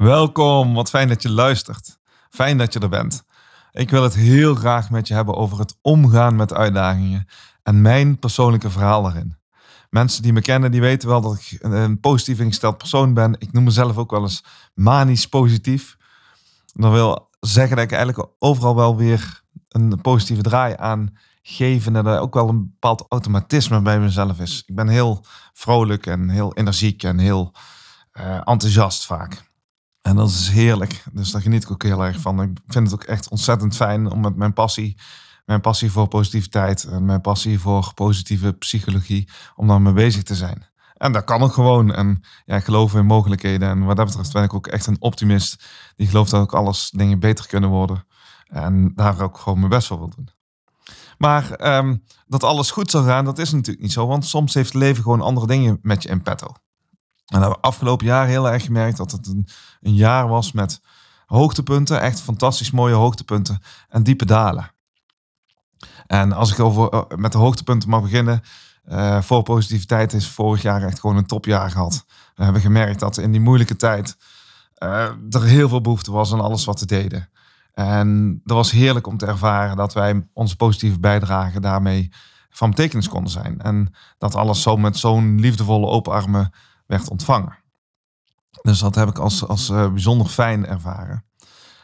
Welkom, wat fijn dat je luistert. Fijn dat je er bent. Ik wil het heel graag met je hebben over het omgaan met uitdagingen en mijn persoonlijke verhaal daarin. Mensen die me kennen, die weten wel dat ik een positief ingesteld persoon ben. Ik noem mezelf ook wel eens manisch positief. Dat wil zeggen dat ik eigenlijk overal wel weer een positieve draai aan geven en er ook wel een bepaald automatisme bij mezelf is. Ik ben heel vrolijk en heel energiek en heel uh, enthousiast vaak. En dat is heerlijk. Dus daar geniet ik ook heel erg van. Ik vind het ook echt ontzettend fijn om met mijn passie, mijn passie voor positiviteit en mijn passie voor positieve psychologie, om daarmee bezig te zijn. En dat kan ook gewoon. En ja, ik geloof in mogelijkheden. En wat dat betreft ben ik ook echt een optimist. Die gelooft dat ook alles dingen beter kunnen worden. En daar ook gewoon mijn best voor wil doen. Maar um, dat alles goed zal gaan, dat is natuurlijk niet zo. Want soms heeft het leven gewoon andere dingen met je in petto. En hebben afgelopen jaar heel erg gemerkt dat het een, een jaar was met hoogtepunten, echt fantastisch mooie hoogtepunten en diepe dalen. En als ik over, met de hoogtepunten mag beginnen, uh, voor positiviteit is vorig jaar echt gewoon een topjaar gehad. We hebben gemerkt dat in die moeilijke tijd uh, er heel veel behoefte was aan alles wat we deden. En dat was heerlijk om te ervaren dat wij onze positieve bijdrage daarmee van betekenis konden zijn. En dat alles zo met zo'n liefdevolle open armen werd ontvangen. Dus dat heb ik als, als uh, bijzonder fijn ervaren.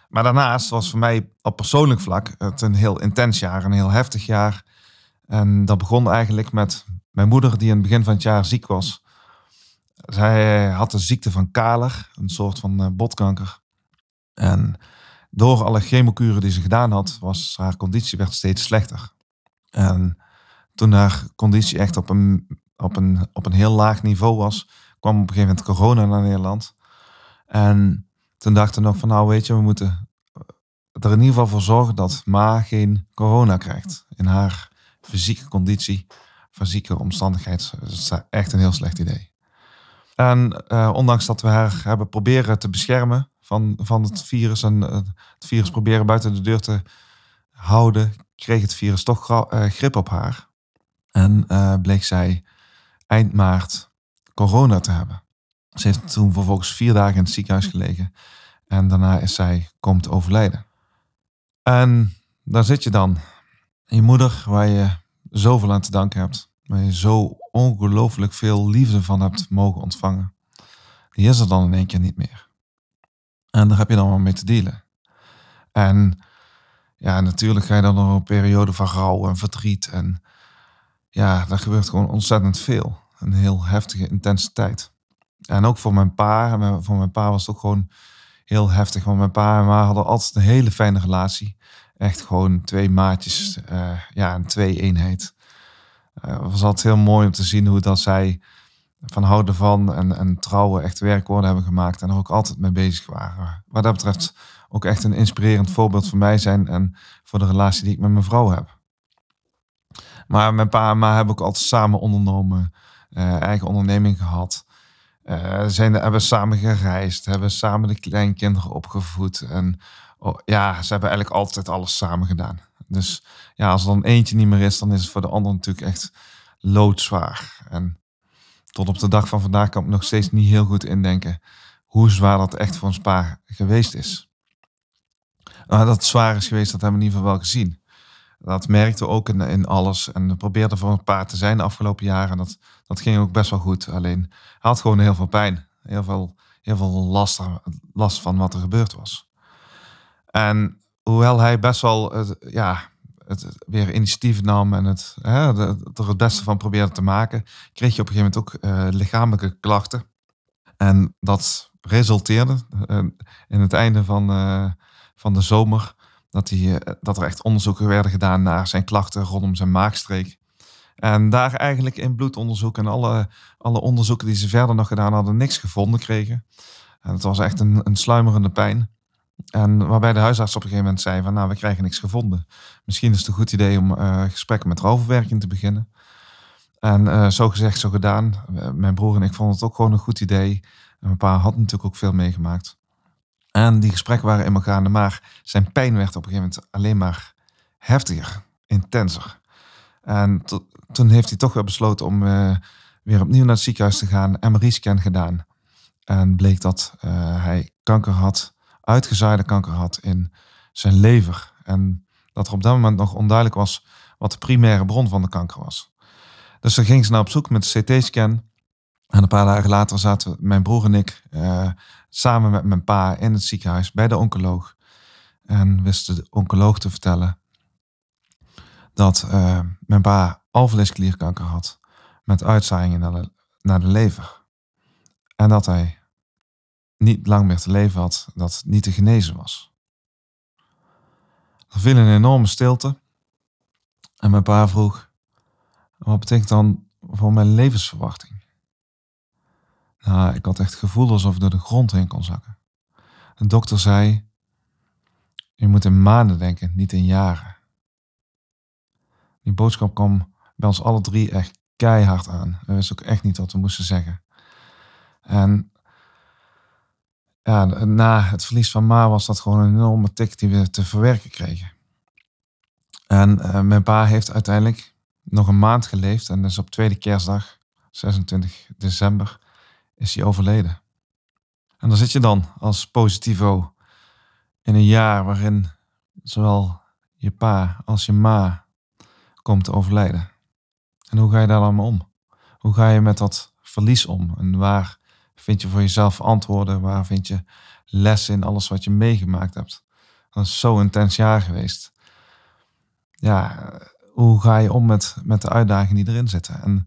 Maar daarnaast was voor mij op persoonlijk vlak het een heel intens jaar, een heel heftig jaar. En dat begon eigenlijk met mijn moeder die in het begin van het jaar ziek was. Zij had de ziekte van Kaler, een soort van uh, botkanker. En door alle chemokuren die ze gedaan had, was haar conditie werd steeds slechter. En toen haar conditie echt op een, op een, op een heel laag niveau was, kwam op een gegeven moment corona naar Nederland. En toen dachten we nog van nou weet je, we moeten er in ieder geval voor zorgen dat Ma geen corona krijgt. In haar fysieke conditie, fysieke omstandigheid. Dat is echt een heel slecht idee. En uh, ondanks dat we haar hebben proberen te beschermen van, van het virus en uh, het virus proberen buiten de deur te houden, kreeg het virus toch uh, grip op haar. En bleek zij eind maart corona te hebben. Ze heeft toen vervolgens vier dagen in het ziekenhuis gelegen. En daarna is zij komt overlijden. En daar zit je dan. Je moeder, waar je zoveel aan te danken hebt. Waar je zo ongelooflijk veel liefde van hebt mogen ontvangen. Die is er dan in één keer niet meer. En daar heb je dan wel mee te dealen. En ja, natuurlijk ga je dan door een periode van rouw en verdriet. En ja, daar gebeurt gewoon ontzettend veel een heel heftige, intense tijd. En ook voor mijn pa. Voor mijn pa was het ook gewoon heel heftig. Want mijn pa en ma hadden altijd een hele fijne relatie. Echt gewoon twee maatjes. Uh, ja, een twee-eenheid. Uh, het was altijd heel mooi om te zien hoe dat zij van houden van en, en trouwen echt werkwoorden hebben gemaakt. En er ook altijd mee bezig waren. Wat dat betreft ook echt een inspirerend voorbeeld voor mij zijn. En voor de relatie die ik met mijn vrouw heb. Maar mijn pa en ma hebben ook altijd samen ondernomen uh, eigen onderneming gehad. Uh, zijn, hebben samen gereisd, hebben samen de kleinkinderen opgevoed. En oh, ja, ze hebben eigenlijk altijd alles samen gedaan. Dus ja, als er dan eentje niet meer is, dan is het voor de ander natuurlijk echt loodzwaar. En tot op de dag van vandaag kan ik nog steeds niet heel goed indenken hoe zwaar dat echt voor ons paar geweest is. Dat het zwaar is geweest, dat hebben we in ieder geval wel gezien. Dat merkte ook in, in alles. En we probeerden voor een paar te zijn de afgelopen jaren. Dat, dat ging ook best wel goed. Alleen had gewoon heel veel pijn. Heel veel, heel veel last, last van wat er gebeurd was. En hoewel hij best wel het, ja, het weer initiatief nam en het, hè, er het beste van probeerde te maken, kreeg je op een gegeven moment ook uh, lichamelijke klachten. En dat resulteerde uh, in het einde van, uh, van de zomer dat, hij, eh, dat er echt onderzoeken werden gedaan naar zijn klachten rondom zijn maagstreek. En daar eigenlijk in bloedonderzoek en alle, alle onderzoeken die ze verder nog gedaan hadden, niks gevonden kregen. En het was echt een, een sluimerende pijn. En waarbij de huisarts op een gegeven moment zei van nou, we krijgen niks gevonden. Misschien is het een goed idee om uh, gesprekken met rouwverwerking te beginnen. En uh, zo gezegd, zo gedaan. mijn broer en ik vonden het ook gewoon een goed idee. En mijn pa had natuurlijk ook veel meegemaakt. En die gesprekken waren immer gaande, maar zijn pijn werd op een gegeven moment alleen maar heftiger, intenser. En toen heeft hij toch weer besloten om uh, weer opnieuw naar het ziekenhuis te gaan, MRI-scan gedaan. En bleek dat uh, hij kanker had, uitgezaaide kanker had in zijn lever. En dat er op dat moment nog onduidelijk was wat de primaire bron van de kanker was. Dus dan ging ze naar op zoek met de CT-scan. En een paar dagen later zaten mijn broer en ik uh, samen met mijn pa in het ziekenhuis bij de oncoloog. En wisten de oncoloog te vertellen dat uh, mijn pa alvleesklierkanker had met uitzaaiingen naar de, naar de lever. En dat hij niet lang meer te leven had, dat niet te genezen was. Er viel een enorme stilte. En mijn pa vroeg, wat betekent dan voor mijn levensverwachting? Nou, ik had echt het gevoel alsof ik door de grond heen kon zakken. De dokter zei, je moet in maanden denken, niet in jaren. Die boodschap kwam bij ons alle drie echt keihard aan. We wisten ook echt niet wat we moesten zeggen. En ja, na het verlies van Ma was dat gewoon een enorme tik die we te verwerken kregen. En uh, mijn pa heeft uiteindelijk nog een maand geleefd en dus op tweede kerstdag, 26 december, is hij overleden. En dan zit je dan als positivo in een jaar waarin zowel je pa als je ma komt te overlijden. En hoe ga je daar dan om? Hoe ga je met dat verlies om? En waar vind je voor jezelf antwoorden? Waar vind je lessen in alles wat je meegemaakt hebt? Dat is zo intens jaar geweest. Ja, hoe ga je om met, met de uitdagingen die erin zitten? En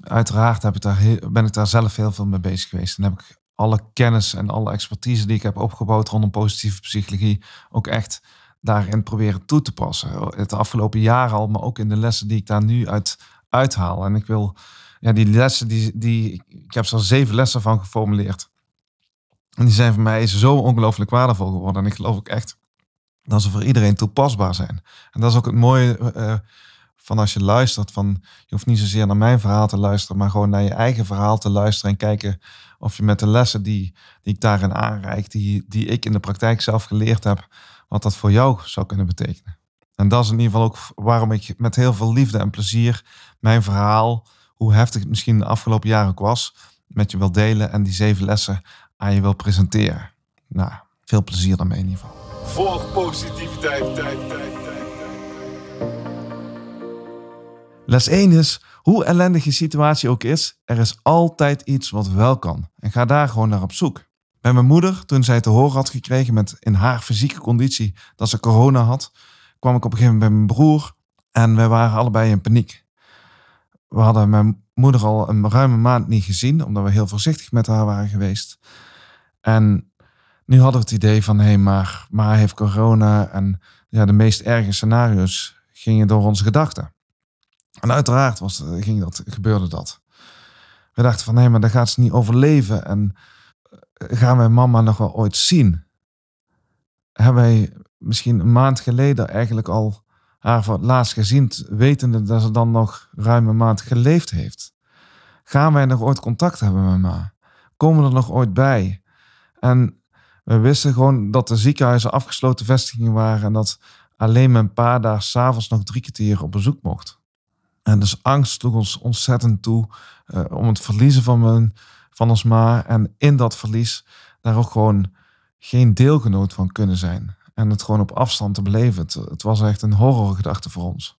uiteraard heb ik daar ben ik daar zelf heel veel mee bezig geweest. En heb ik alle kennis en alle expertise die ik heb opgebouwd rondom positieve psychologie ook echt daarin proberen toe te passen. Het afgelopen jaar al, maar ook in de lessen die ik daar nu uit uithaal. En ik wil, ja, die lessen, die, die, ik heb er zeven lessen van geformuleerd. En die zijn voor mij zo ongelooflijk waardevol geworden. En ik geloof ook echt dat ze voor iedereen toepasbaar zijn. En dat is ook het mooie uh, van als je luistert. Van, je hoeft niet zozeer naar mijn verhaal te luisteren, maar gewoon naar je eigen verhaal te luisteren en kijken of je met de lessen die, die ik daarin aanreik, die, die ik in de praktijk zelf geleerd heb, wat dat voor jou zou kunnen betekenen. En dat is in ieder geval ook waarom ik met heel veel liefde en plezier mijn verhaal, hoe heftig het misschien de afgelopen jaren ook was, met je wil delen en die zeven lessen aan je wil presenteren. Nou, veel plezier daarmee in ieder geval. Volg positiviteit. Tijd, tijd, Les 1 is, hoe ellendig je situatie ook is, er is altijd iets wat wel kan. En ga daar gewoon naar op zoek. Bij mijn moeder, toen zij te horen had gekregen met in haar fysieke conditie dat ze corona had, kwam ik op een gegeven moment bij mijn broer en wij waren allebei in paniek. We hadden mijn moeder al een ruime maand niet gezien, omdat we heel voorzichtig met haar waren geweest. En nu hadden we het idee van, hé, hey, maar, hij heeft corona en ja, de meest erge scenario's gingen door onze gedachten. En uiteraard was, ging dat, gebeurde dat. We dachten van, hey, maar dan gaat ze niet overleven en gaan wij mama nog wel ooit zien? Hebben wij misschien een maand geleden eigenlijk al haar voor het laatst gezien, wetende dat ze dan nog ruim een maand geleefd heeft? Gaan wij nog ooit contact hebben met ma? Komen we er nog ooit bij? En we wisten gewoon dat de ziekenhuizen afgesloten vestigingen waren en dat alleen mijn pa daar s'avonds nog drie kwartier op bezoek mocht. En dus angst sloeg ons ontzettend toe uh, om het verliezen van mijn van ons ma. En in dat verlies daar ook gewoon geen deelgenoot van kunnen zijn. En het gewoon op afstand te beleven. Het, het was echt een horrorgedachte voor ons.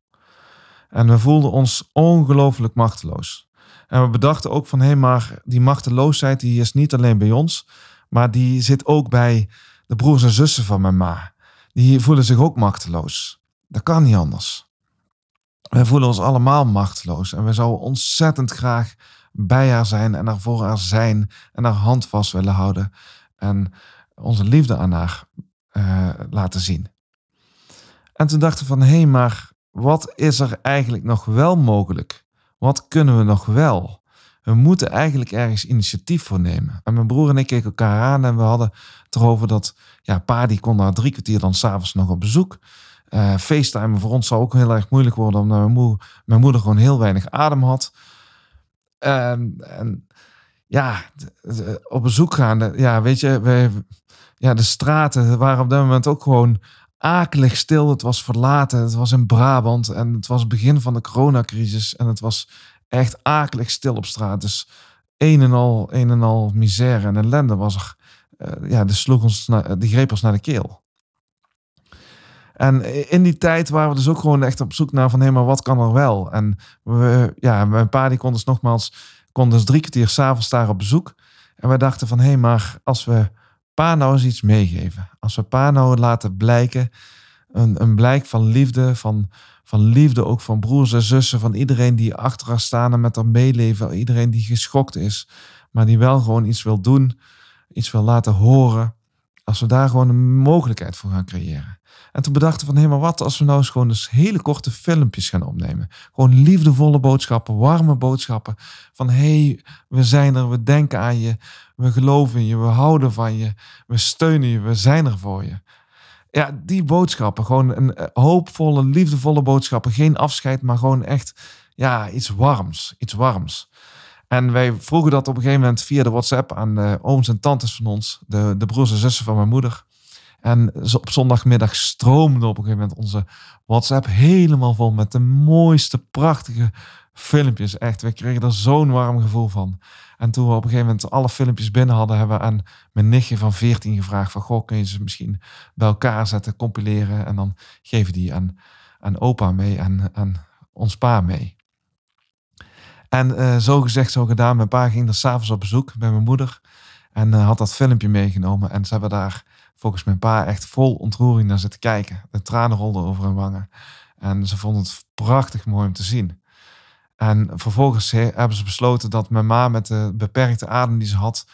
En we voelden ons ongelooflijk machteloos. En we bedachten ook van, hé, maar die machteloosheid die is niet alleen bij ons, maar die zit ook bij de broers en zussen van mijn ma. Die voelen zich ook machteloos. Dat kan niet anders. We voelen ons allemaal machteloos en we zouden ontzettend graag bij haar zijn en er voor haar zijn en haar hand vast willen houden en onze liefde aan haar uh, laten zien. En toen dachten we van, hé, hey, maar wat is er eigenlijk nog wel mogelijk? Wat kunnen we nog wel? we moeten eigenlijk ergens initiatief voor nemen. En mijn broer en ik keken elkaar aan en we hadden het erover dat, ja, pa die kon na drie kwartier dan s'avonds nog op bezoek. Uh, voor ons zou ook heel erg moeilijk worden, omdat mijn, moe, mijn moeder gewoon heel weinig adem had. En, en ja, op bezoek gaan, ja, weet je, wij, ja, de straten waren op dat moment ook gewoon akelig stil. Het was verlaten. Het was in Brabant en het was het begin van de coronacrisis. En het was echt akelig stil op straat. Dus een en al, een en al misère en ellende was er. Uh, ja, die, sloeg ons die greep ons naar de keel. En in die tijd waren we dus ook gewoon echt op zoek naar van... hé, maar wat kan er wel? En we, ja, mijn pa die kon dus nogmaals... kon dus drie kwartier s'avonds daar op bezoek. En we dachten van, hé, maar als we pa nou eens iets meegeven. Als we pa nou laten blijken, een, een blijk van liefde, van, van liefde ook van broers en zussen, van iedereen die achter haar staan en met haar meeleven, iedereen die geschokt is, maar die wel gewoon iets wil doen, iets wil laten horen. Als we daar gewoon een mogelijkheid voor gaan creëren. En toen bedachten van, hé, maar wat als we nou eens gewoon dus hele korte filmpjes gaan opnemen. Gewoon liefdevolle boodschappen, warme boodschappen. Van, hé, hey, we zijn er, we denken aan je, we geloven in je, we houden van je, we steunen je, we zijn er voor je. Ja, die boodschappen, gewoon een eh, hoopvolle, liefdevolle boodschappen. Geen afscheid, maar gewoon echt, ja, iets warms, iets warms. En wij vroegen dat op een gegeven moment via de WhatsApp aan de ooms en tantes van ons, de, de broers en zussen van mijn moeder. En op zondagmiddag stroomde op een gegeven moment onze WhatsApp helemaal vol met de mooiste, prachtige filmpjes. Echt, we kregen er zo'n warm gevoel van. En toen we op een gegeven moment alle filmpjes binnen hadden, hebben we aan mijn nichtje van 14 gevraagd van, goh, kun je ze misschien bij elkaar zetten, compileren en dan geven die aan, aan opa mee en aan ons pa mee. En uh, zo gezegd, zo gedaan. Mijn pa ging er s'avonds op bezoek bij mijn moeder en uh, had dat filmpje meegenomen. En ze hebben daar volgens mijn pa echt vol ontroering naar zitten kijken. De tranen rolden over hun wangen. En ze vonden het prachtig mooi om te zien. En vervolgens hebben ze besloten dat mijn ma met de beperkte adem die ze had,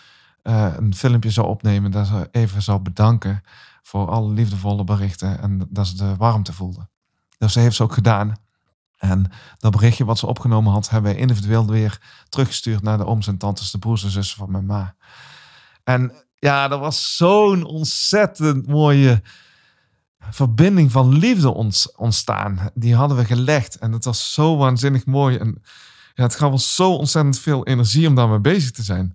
uh, een filmpje zou opnemen. Dat ze even zou bedanken voor alle liefdevolle berichten en dat ze de warmte voelde. Dus ze heeft ze ook gedaan. En dat berichtje wat ze opgenomen had, hebben wij individueel weer teruggestuurd naar de ooms en tantes, de broers en zussen van mijn ma. En ja, dat was zo'n ontzettend mooie verbinding van liefde ontstaan. Die hadden we gelegd en het was zo waanzinnig mooi. En ja, het gaf ons zo ontzettend veel energie om daarmee bezig te zijn.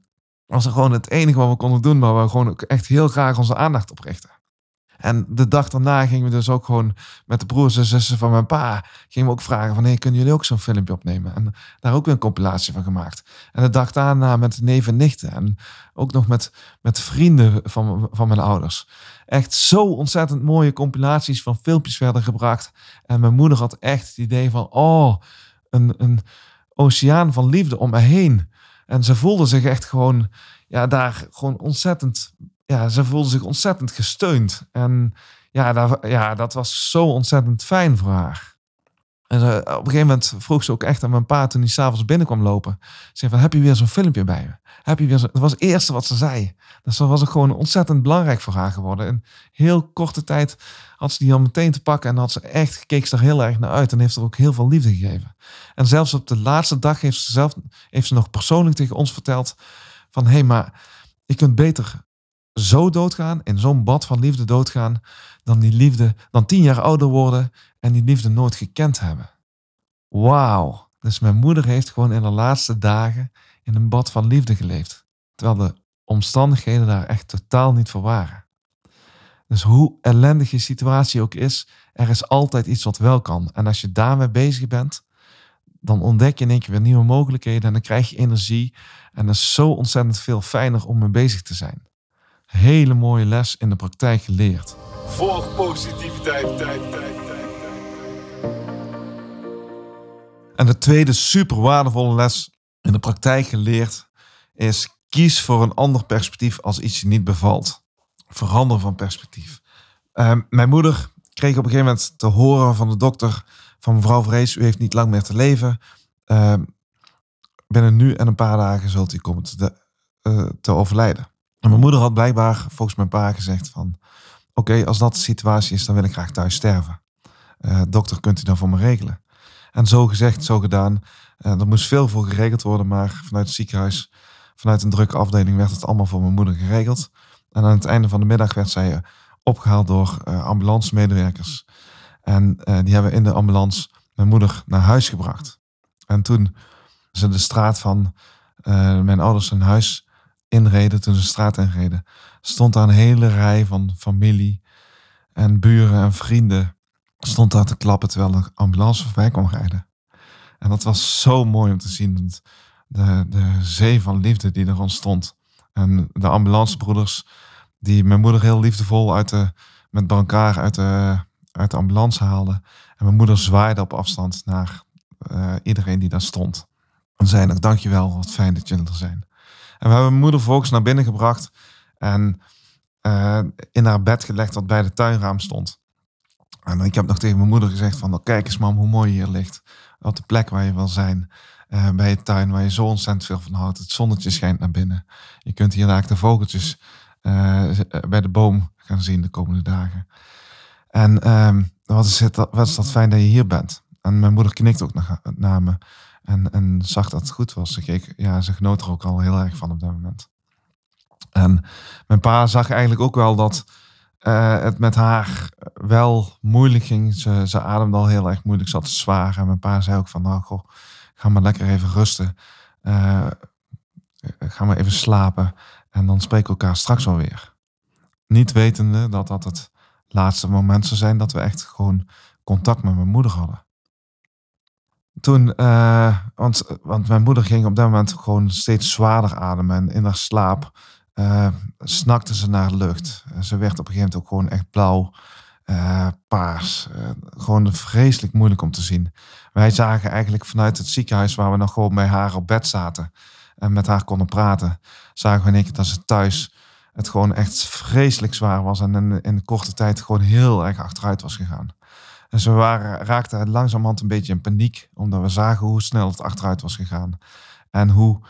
Het was gewoon het enige wat we konden doen, waar we gewoon ook echt heel graag onze aandacht op richten. En de dag daarna gingen we dus ook gewoon met de broers en zussen van mijn pa, gingen we ook vragen van, hey, kunnen jullie ook zo'n filmpje opnemen? En daar ook weer een compilatie van gemaakt. En de dag daarna met neven en nichten en ook nog met, met vrienden van, van mijn ouders. Echt zo ontzettend mooie compilaties van filmpjes werden gebracht. En mijn moeder had echt het idee van, oh, een, een oceaan van liefde om me heen. En ze voelde zich echt gewoon, ja, daar gewoon ontzettend ja, ze voelde zich ontzettend gesteund. En ja, dat, ja, dat was zo ontzettend fijn voor haar. En op een gegeven moment vroeg ze ook echt aan mijn pa toen hij s'avonds binnenkwam lopen. Ze zei van, heb je weer zo'n filmpje bij me? Heb je weer zo... Dat was het eerste wat ze zei. Dus dat was ook gewoon ontzettend belangrijk voor haar geworden. In heel korte tijd had ze die al meteen te pakken. En had ze echt, keek ze er heel erg naar uit. En heeft er ook heel veel liefde gegeven. En zelfs op de laatste dag heeft ze zelf heeft ze nog persoonlijk tegen ons verteld. Van, hé, hey, maar je kunt beter zo doodgaan, in zo'n bad van liefde doodgaan, dan die liefde, dan tien jaar ouder worden en die liefde nooit gekend hebben. Wauw. Dus mijn moeder heeft gewoon in de laatste dagen in een bad van liefde geleefd. Terwijl de omstandigheden daar echt totaal niet voor waren. Dus hoe ellendig je situatie ook is, er is altijd iets wat wel kan. En als je daarmee bezig bent, dan ontdek je in één keer weer nieuwe mogelijkheden en dan krijg je energie. En dat is zo ontzettend veel fijner om mee bezig te zijn hele mooie les in de praktijk geleerd. Volg positiviteit, tijd, tijd, tijd, En de tweede super waardevolle les in de praktijk geleerd is kies voor een ander perspectief als iets je niet bevalt. Verander van perspectief. Uh, mijn moeder kreeg op een gegeven moment te horen van de dokter van mevrouw Vrees, u heeft niet lang meer te leven. Uh, binnen nu en een paar dagen zult u komen te, uh, te overlijden. En mijn moeder had blijkbaar volgens mijn pa gezegd van... Oké, als dat de situatie is, dan wil ik graag thuis sterven. Uh, dokter, kunt u dan voor me regelen? En zo gezegd, zo gedaan. Uh, er moest veel voor geregeld worden, maar vanuit het ziekenhuis, vanuit een drukke afdeling, werd het allemaal voor mijn moeder geregeld. En aan het einde van de middag werd zij opgehaald door uh, ambulance-medewerkers. En die hebben in de ambulance mijn moeder naar huis gebracht. En toen ze de straat van mijn ouders hun huis inreden, toen ze de straat inreden, stond daar een hele rij van familie en buren en vrienden stond daar te klappen terwijl de ambulance voorbij kwam rijden. En dat was zo mooi om te zien. De, de zee van liefde die er ontstond. En de ambulancebroeders die mijn moeder heel liefdevol uit de, met elkaar uit de, uit de ambulance haalden. En mijn moeder zwaaide op afstand naar uh, iedereen die daar stond. En zei nog, dankjewel, wat fijn dat jullie er zijn. En we hebben moeder volgens naar binnen gebracht. En uh, in haar bed gelegd wat bij de tuinraam stond. En ik heb nog tegen mijn moeder gezegd van, nou, kijk eens mam hoe mooi hier ligt. Op de plek waar je wil zijn. Uh, bij het tuin waar je zo ontzettend veel van houdt. Het zonnetje schijnt naar binnen. Je kunt hier eigenlijk de vogeltjes uh, bij de boom gaan zien de komende dagen. En um, wat, is het, wat is dat fijn dat je hier bent. En mijn moeder knikt ook naar, naar me. En, en zag dat het goed was. Ze, keek, ja, ze genoot er ook al heel erg van op dat moment. En mijn pa zag eigenlijk ook wel dat uh, het met haar wel moeilijk ging. Ze, ze ademde al heel erg moeilijk, zat zwaar. En mijn pa zei ook van, nou goh, ga maar lekker even rusten. Uh, ga maar even slapen. En dan spreken we elkaar straks wel weer. Niet wetende dat dat het laatste moment zou zijn dat we echt gewoon contact met mijn moeder hadden. Toen, uh, want, want mijn moeder ging op dat moment gewoon steeds zwaarder ademen. En in haar slaap uh, snakte ze naar lucht. Ze werd op een gegeven moment ook gewoon echt blauw, uh, paars. Gewoon vreselijk moeilijk om te zien. Wij zagen eigenlijk vanuit het ziekenhuis waar we nog gewoon bij haar op bed zaten en met haar konden praten, zagen we in één keer dat ze thuis het gewoon echt vreselijk zwaar was en in, in korte tijd gewoon heel erg achteruit was gegaan. En ze waren, raakten langzamerhand een beetje in paniek, omdat we zagen hoe snel het achteruit was gegaan. En hoe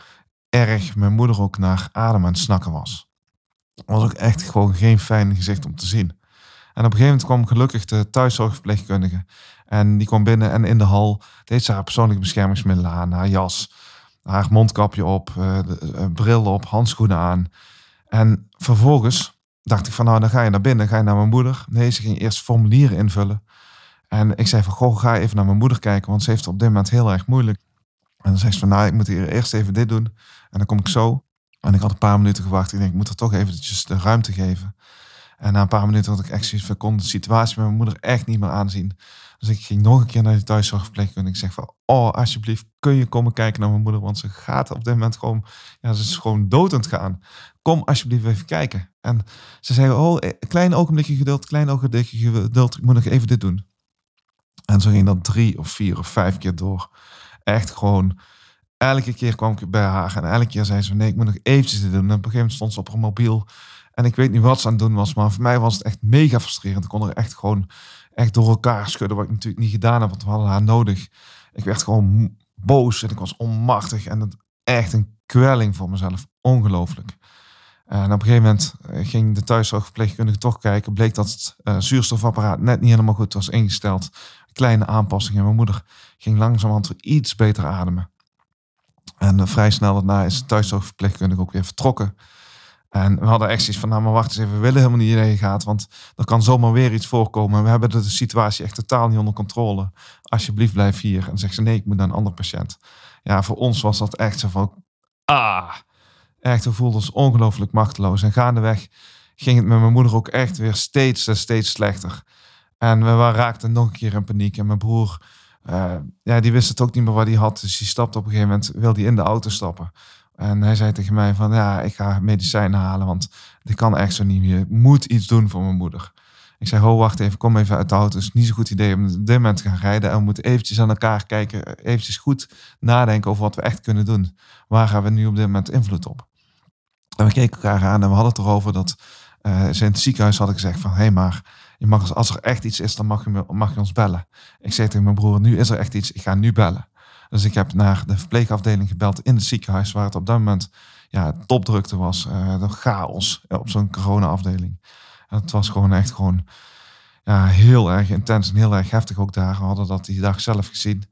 erg mijn moeder ook naar adem aan het snakken was. Dat was ook echt gewoon geen fijn gezicht om te zien. En op een gegeven moment kwam gelukkig de thuiszorgverpleegkundige. En die kwam binnen en in de hal deed ze haar persoonlijke beschermingsmiddelen aan, haar jas, haar mondkapje op, uh, de, bril op, handschoenen aan. En vervolgens dacht ik van nou, dan ga je naar binnen, ga je naar mijn moeder. Nee, ze ging eerst formulieren invullen. En ik zei van, goh, ga even naar mijn moeder kijken, want ze heeft het op dit moment heel erg moeilijk. En dan zegt ze van, nou, ik moet hier eerst even dit doen. En dan kom ik zo. En ik had een paar minuten gewacht. Ik denk, ik moet er toch eventjes de ruimte geven. En na een paar minuten had ik echt zoiets kon de situatie met mijn moeder echt niet meer aanzien. Dus ik ging nog een keer naar die thuiszorgverpleegkundige. En ik zeg van, oh, alsjeblieft, kun je komen kijken naar mijn moeder? Want ze gaat op dit moment gewoon, ja, ze is gewoon dood aan het gaan. Kom alsjeblieft even kijken. En ze zei, oh, een klein ogenblikje geduld, klein ogenblikje geduld. Ik moet nog even dit doen. En zo ging dat drie of vier of vijf keer door. Echt gewoon, elke keer kwam ik bij haar en elke keer zei ze: Nee, ik moet nog eventjes dit doen. En op een gegeven moment stond ze op haar mobiel. En ik weet niet wat ze aan het doen was, maar voor mij was het echt mega frustrerend. Ik kon er echt gewoon echt door elkaar schudden, wat ik natuurlijk niet gedaan heb, want we hadden haar nodig. Ik werd gewoon boos en ik was onmachtig en het echt een kwelling voor mezelf. Ongelooflijk. En op een gegeven moment eh, ging de thuiszorgverpleegkundige toch kijken. Bleek dat het uh, zuurstofapparaat net niet helemaal goed was ingesteld. Kleine aanpassingen. Mijn moeder ging langzamerhand iets beter ademen. En uh, vrij snel daarna is de thuiszorgverpleegkundige ook weer vertrokken. En we hadden echt zoiets van, nou maar wacht eens even, we willen helemaal niet je gaat, want er kan zomaar weer iets voorkomen. We hebben de situatie echt totaal niet onder controle. Alsjeblieft blijf hier. En zegt ze, nee, ik moet naar een ander patiënt. Ja, voor ons was dat echt zo van, ah, Echt, we voelden ons ongelooflijk machteloos. En gaandeweg ging het met mijn moeder ook echt weer steeds en steeds slechter. En we raakten nog een keer in paniek. En mijn broer, uh, ja, die wist het ook niet meer wat hij had. Dus die stapte op een gegeven moment, wilde hij in de auto stappen. En hij zei tegen mij van, ja, ik ga medicijnen halen, want dit kan echt zo niet meer. Moet iets doen voor mijn moeder. Ik zei, ho, wacht even, kom even uit de auto. Het is niet zo'n goed idee om op dit moment te gaan rijden. En we moeten eventjes aan elkaar kijken, eventjes goed nadenken over wat we echt kunnen doen. Waar gaan we nu op dit moment invloed op? En we keken elkaar aan en we hadden het erover dat uh, ze in het ziekenhuis hadden gezegd van... hé, hey, maar je mag, als er echt iets is, dan mag je, mag je ons bellen. Ik zei tegen mijn broer, nu is er echt iets, ik ga nu bellen. Dus ik heb naar de verpleegafdeling gebeld in het ziekenhuis... waar het op dat moment ja, topdrukte was. Uh, de chaos op zo'n corona-afdeling. Het was gewoon echt gewoon ja, heel erg intens en heel erg heftig ook daar. We hadden dat die dag zelf gezien.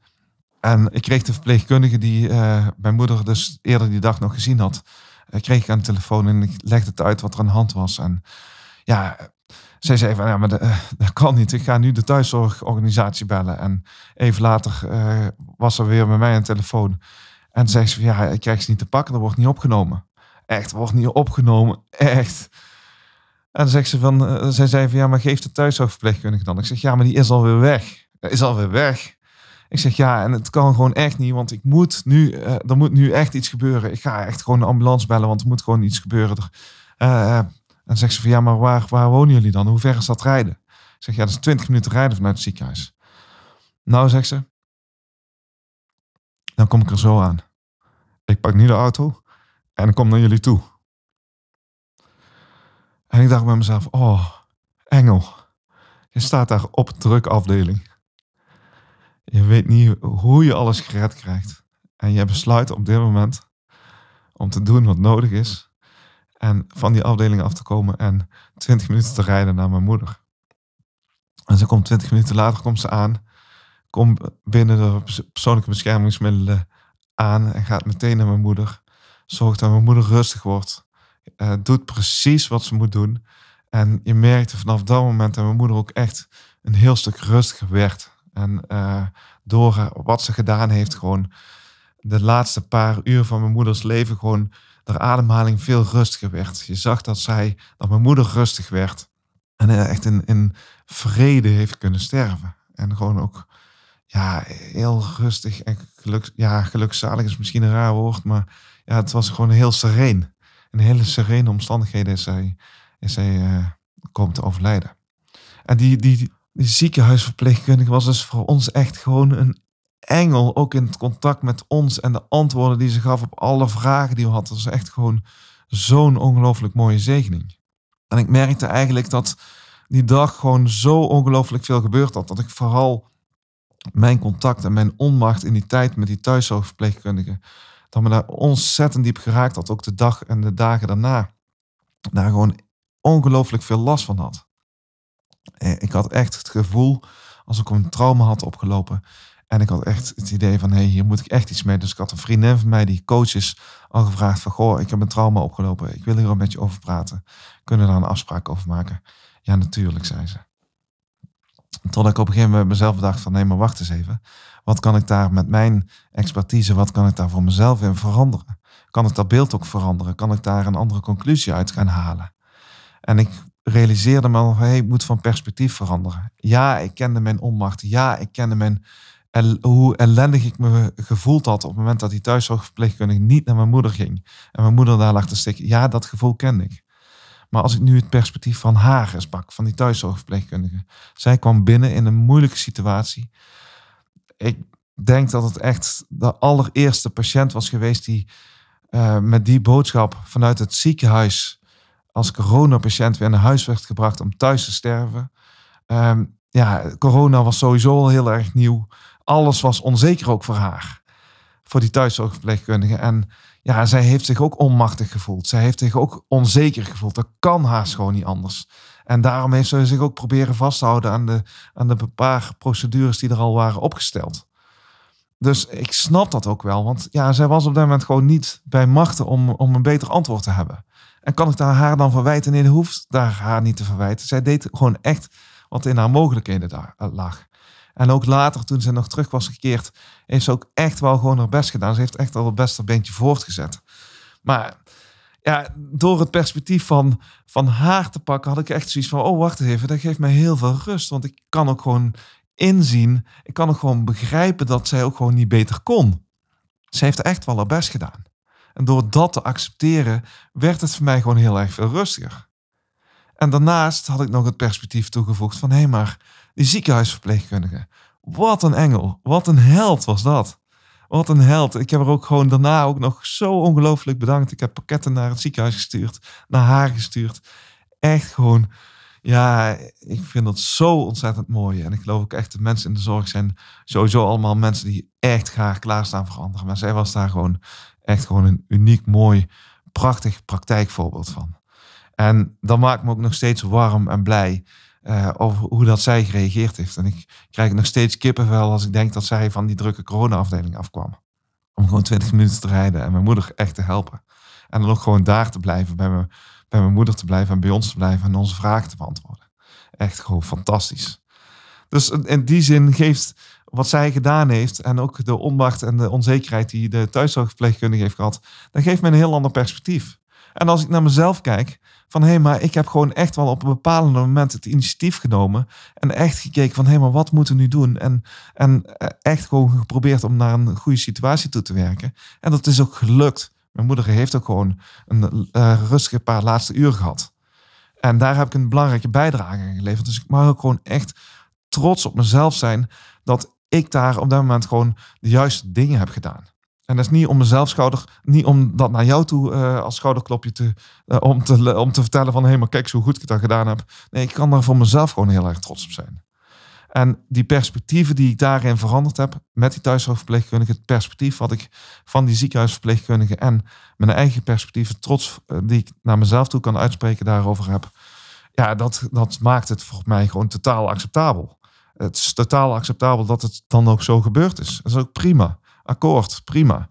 En ik kreeg de verpleegkundige die uh, mijn moeder dus eerder die dag nog gezien had, uh, kreeg ik aan de telefoon en ik legde het uit wat er aan de hand was. En ja, zij zei van ja, maar de, uh, dat kan niet. Ik ga nu de thuiszorgorganisatie bellen. En even later was er weer bij mij een telefoon. En zei ze van ja, ik krijg ze niet te pakken, dat wordt niet opgenomen. Echt, wordt niet opgenomen. Echt. En dan zegt ze van, uh, zij zei van ja, maar geef de thuiszorgverpleegkundige dan. Ik zeg ja, maar die is alweer weg. Is alweer weg. Ik zeg ja, en het kan gewoon echt niet, want ik moet nu, er moet nu echt iets gebeuren. Ik ga echt gewoon de ambulance bellen, want er moet gewoon iets gebeuren. En dan zegt ze van ja, maar waar, waar wonen jullie dan? Hoe ver is dat rijden? Ik zeg ja, dat is 20 minuten rijden vanuit het ziekenhuis. Nou, zegt ze, dan kom ik er zo aan. Ik pak nu de auto en ik kom naar jullie toe. En ik dacht bij mezelf, oh, engel, je staat daar op de drukafdeling. Je weet niet hoe je alles gered krijgt. En je besluit op dit moment om te doen wat nodig is. En van die afdeling af te komen en 20 minuten te rijden naar mijn moeder. En ze komt 20 minuten later komt ze aan. Komt binnen de persoonlijke beschermingsmiddelen aan en gaat meteen naar mijn moeder. Zorgt dat mijn moeder rustig wordt. Uh, doet precies wat ze moet doen. En je merkte vanaf dat moment dat mijn moeder ook echt een heel stuk rustiger werd. En uh, door wat ze gedaan heeft, gewoon de laatste paar uur van mijn moeders leven, gewoon de ademhaling veel rustiger werd. Je zag dat zij, dat mijn moeder rustig werd. En echt in, in vrede heeft kunnen sterven. En gewoon ook ja, heel rustig en geluk, ja, gelukzalig is misschien een raar woord, maar ja, het was gewoon heel sereen. In hele serene omstandigheden is zij, is zij uh, komen te overlijden. En die, die, die ziekenhuisverpleegkundige was dus voor ons echt gewoon een engel. Ook in het contact met ons en de antwoorden die ze gaf op alle vragen die we hadden. Dat was echt gewoon zo'n ongelooflijk mooie zegening. En ik merkte eigenlijk dat die dag gewoon zo ongelooflijk veel gebeurd had. Dat ik vooral mijn contact en mijn onmacht in die tijd met die thuiszorgverpleegkundige, dat me daar ontzettend diep geraakt had. Ook de dag en de dagen daarna. Daar gewoon ongelooflijk veel last van had. Eh, ik had echt het gevoel alsof ik een trauma had opgelopen. En ik had echt het idee van, hé, hey, hier moet ik echt iets mee. Dus ik had een vriendin van mij, die coach is, al gevraagd van, goh, ik heb een trauma opgelopen. Ik wil hier een beetje over praten. Kunnen we daar een afspraak over maken? Ja, natuurlijk, zei ze. Totdat ik op een gegeven moment mezelf bedacht van, nee, maar wacht eens even. Wat kan ik daar met mijn expertise, wat kan ik daar voor mezelf in veranderen? Kan ik dat beeld ook veranderen? Kan ik daar een andere conclusie uit gaan halen? En ik realiseerde me al, hey, ik moet van perspectief veranderen. Ja, ik kende mijn onmacht. Ja, ik kende mijn, hoe ellendig ik me gevoeld had op het moment dat die thuiszorgverpleegkundige niet naar mijn moeder ging. En mijn moeder daar lag te stikken. Ja, dat gevoel kende ik. Maar als ik nu het perspectief van haar eens van die thuiszorgverpleegkundige. Zij kwam binnen in een moeilijke situatie. Ik denk dat het echt de allereerste patiënt was geweest die uh, met die boodschap vanuit het ziekenhuis als coronapatiënt weer naar huis werd gebracht om thuis te sterven. Um, ja, corona was sowieso al heel erg nieuw. Alles was onzeker ook voor haar. Voor die thuiszorgverpleegkundige. En ja, zij heeft zich ook onmachtig gevoeld. Zij heeft zich ook onzeker gevoeld. Dat kan haast gewoon niet anders. En daarom heeft ze zich ook proberen vasthouden aan de, aan de paar procedures die er al waren opgesteld. Dus ik snap dat ook wel. Want ja, zij was op dat moment gewoon niet bij machten om, om een beter antwoord te hebben. En kan ik daar haar dan verwijten? Nee, dat hoeft daar haar niet te verwijten. Zij deed gewoon echt wat in haar mogelijkheden daar eh, lag. En ook later, toen ze nog terug was gekeerd, heeft ze ook echt wel gewoon haar best gedaan. Ze heeft echt al het beste beentje voortgezet. Maar ja, door het perspectief van, van haar te pakken, had ik echt zoiets van: oh, wacht even, dat geeft mij heel veel rust. Want ik kan ook gewoon inzien, ik kan ook gewoon begrijpen dat zij ook gewoon niet beter kon. Ze heeft echt wel haar best gedaan. En door dat te accepteren, werd het voor mij gewoon heel erg veel rustiger. En daarnaast had ik nog het perspectief toegevoegd van hé, hey, maar die ziekenhuisverpleegkundige, wat een engel, wat een held was dat. Wat een held. Ik heb er ook gewoon daarna ook nog zo ongelooflijk bedankt. Ik heb pakketten naar het ziekenhuis gestuurd, naar haar gestuurd. Echt gewoon, ja, ik vind dat zo ontzettend mooi. En ik geloof ook echt dat mensen in de zorg zijn sowieso allemaal mensen die echt graag klaarstaan voor anderen. Maar zij was daar gewoon echt gewoon een uniek, mooi, prachtig praktijkvoorbeeld van. En dat maakt me ook nog steeds warm en blij uh, over hoe dat zij gereageerd heeft. En ik krijg nog steeds kippenvel als ik denk dat zij van die drukke corona-afdeling afkwam. Om gewoon 20 minuten te rijden en mijn moeder echt te helpen. En dan ook gewoon daar te blijven, bij mijn, bij mijn moeder te blijven en bij ons te blijven en onze vragen te beantwoorden. Echt gewoon fantastisch. Dus in die zin geeft wat zij gedaan heeft en ook de onmacht en de onzekerheid die de thuiszorgverpleegkundige heeft gehad, dat geeft me een heel ander perspectief. En als ik naar mezelf kijk, van hé, hey, maar ik heb gewoon echt wel op een bepaald moment het initiatief genomen en echt gekeken van hé, hey, maar wat moeten we nu doen? En, en eh, echt gewoon geprobeerd om naar een goede situatie toe te werken. En dat is ook gelukt. Mijn moeder heeft ook gewoon een uh, rustige paar laatste uur gehad. En daar heb ik een belangrijke bijdrage aan geleverd. Dus ik mag ook gewoon echt trots op mezelf zijn dat ik daar op dat moment gewoon de juiste dingen heb gedaan. En dat is niet om mezelf schouder, niet om dat naar jou toe uh, als schouderklopje te, uh, om, te, om te vertellen van hé, maar kijk zo goed ik dat gedaan heb. Nee, ik kan daar voor mezelf gewoon heel erg trots op zijn. En die perspectieven die ik daarin veranderd heb met die thuiszorgverpleegkundige, het perspectief wat ik van die ziekenhuisverpleegkundige en mijn eigen perspectieven, trots uh, die ik naar mezelf toe kan uitspreken daarover heb, ja, dat, dat maakt het voor mij gewoon totaal acceptabel. Het is totaal acceptabel dat het dan ook zo gebeurd is. Dat is ook prima. Akkoord, prima.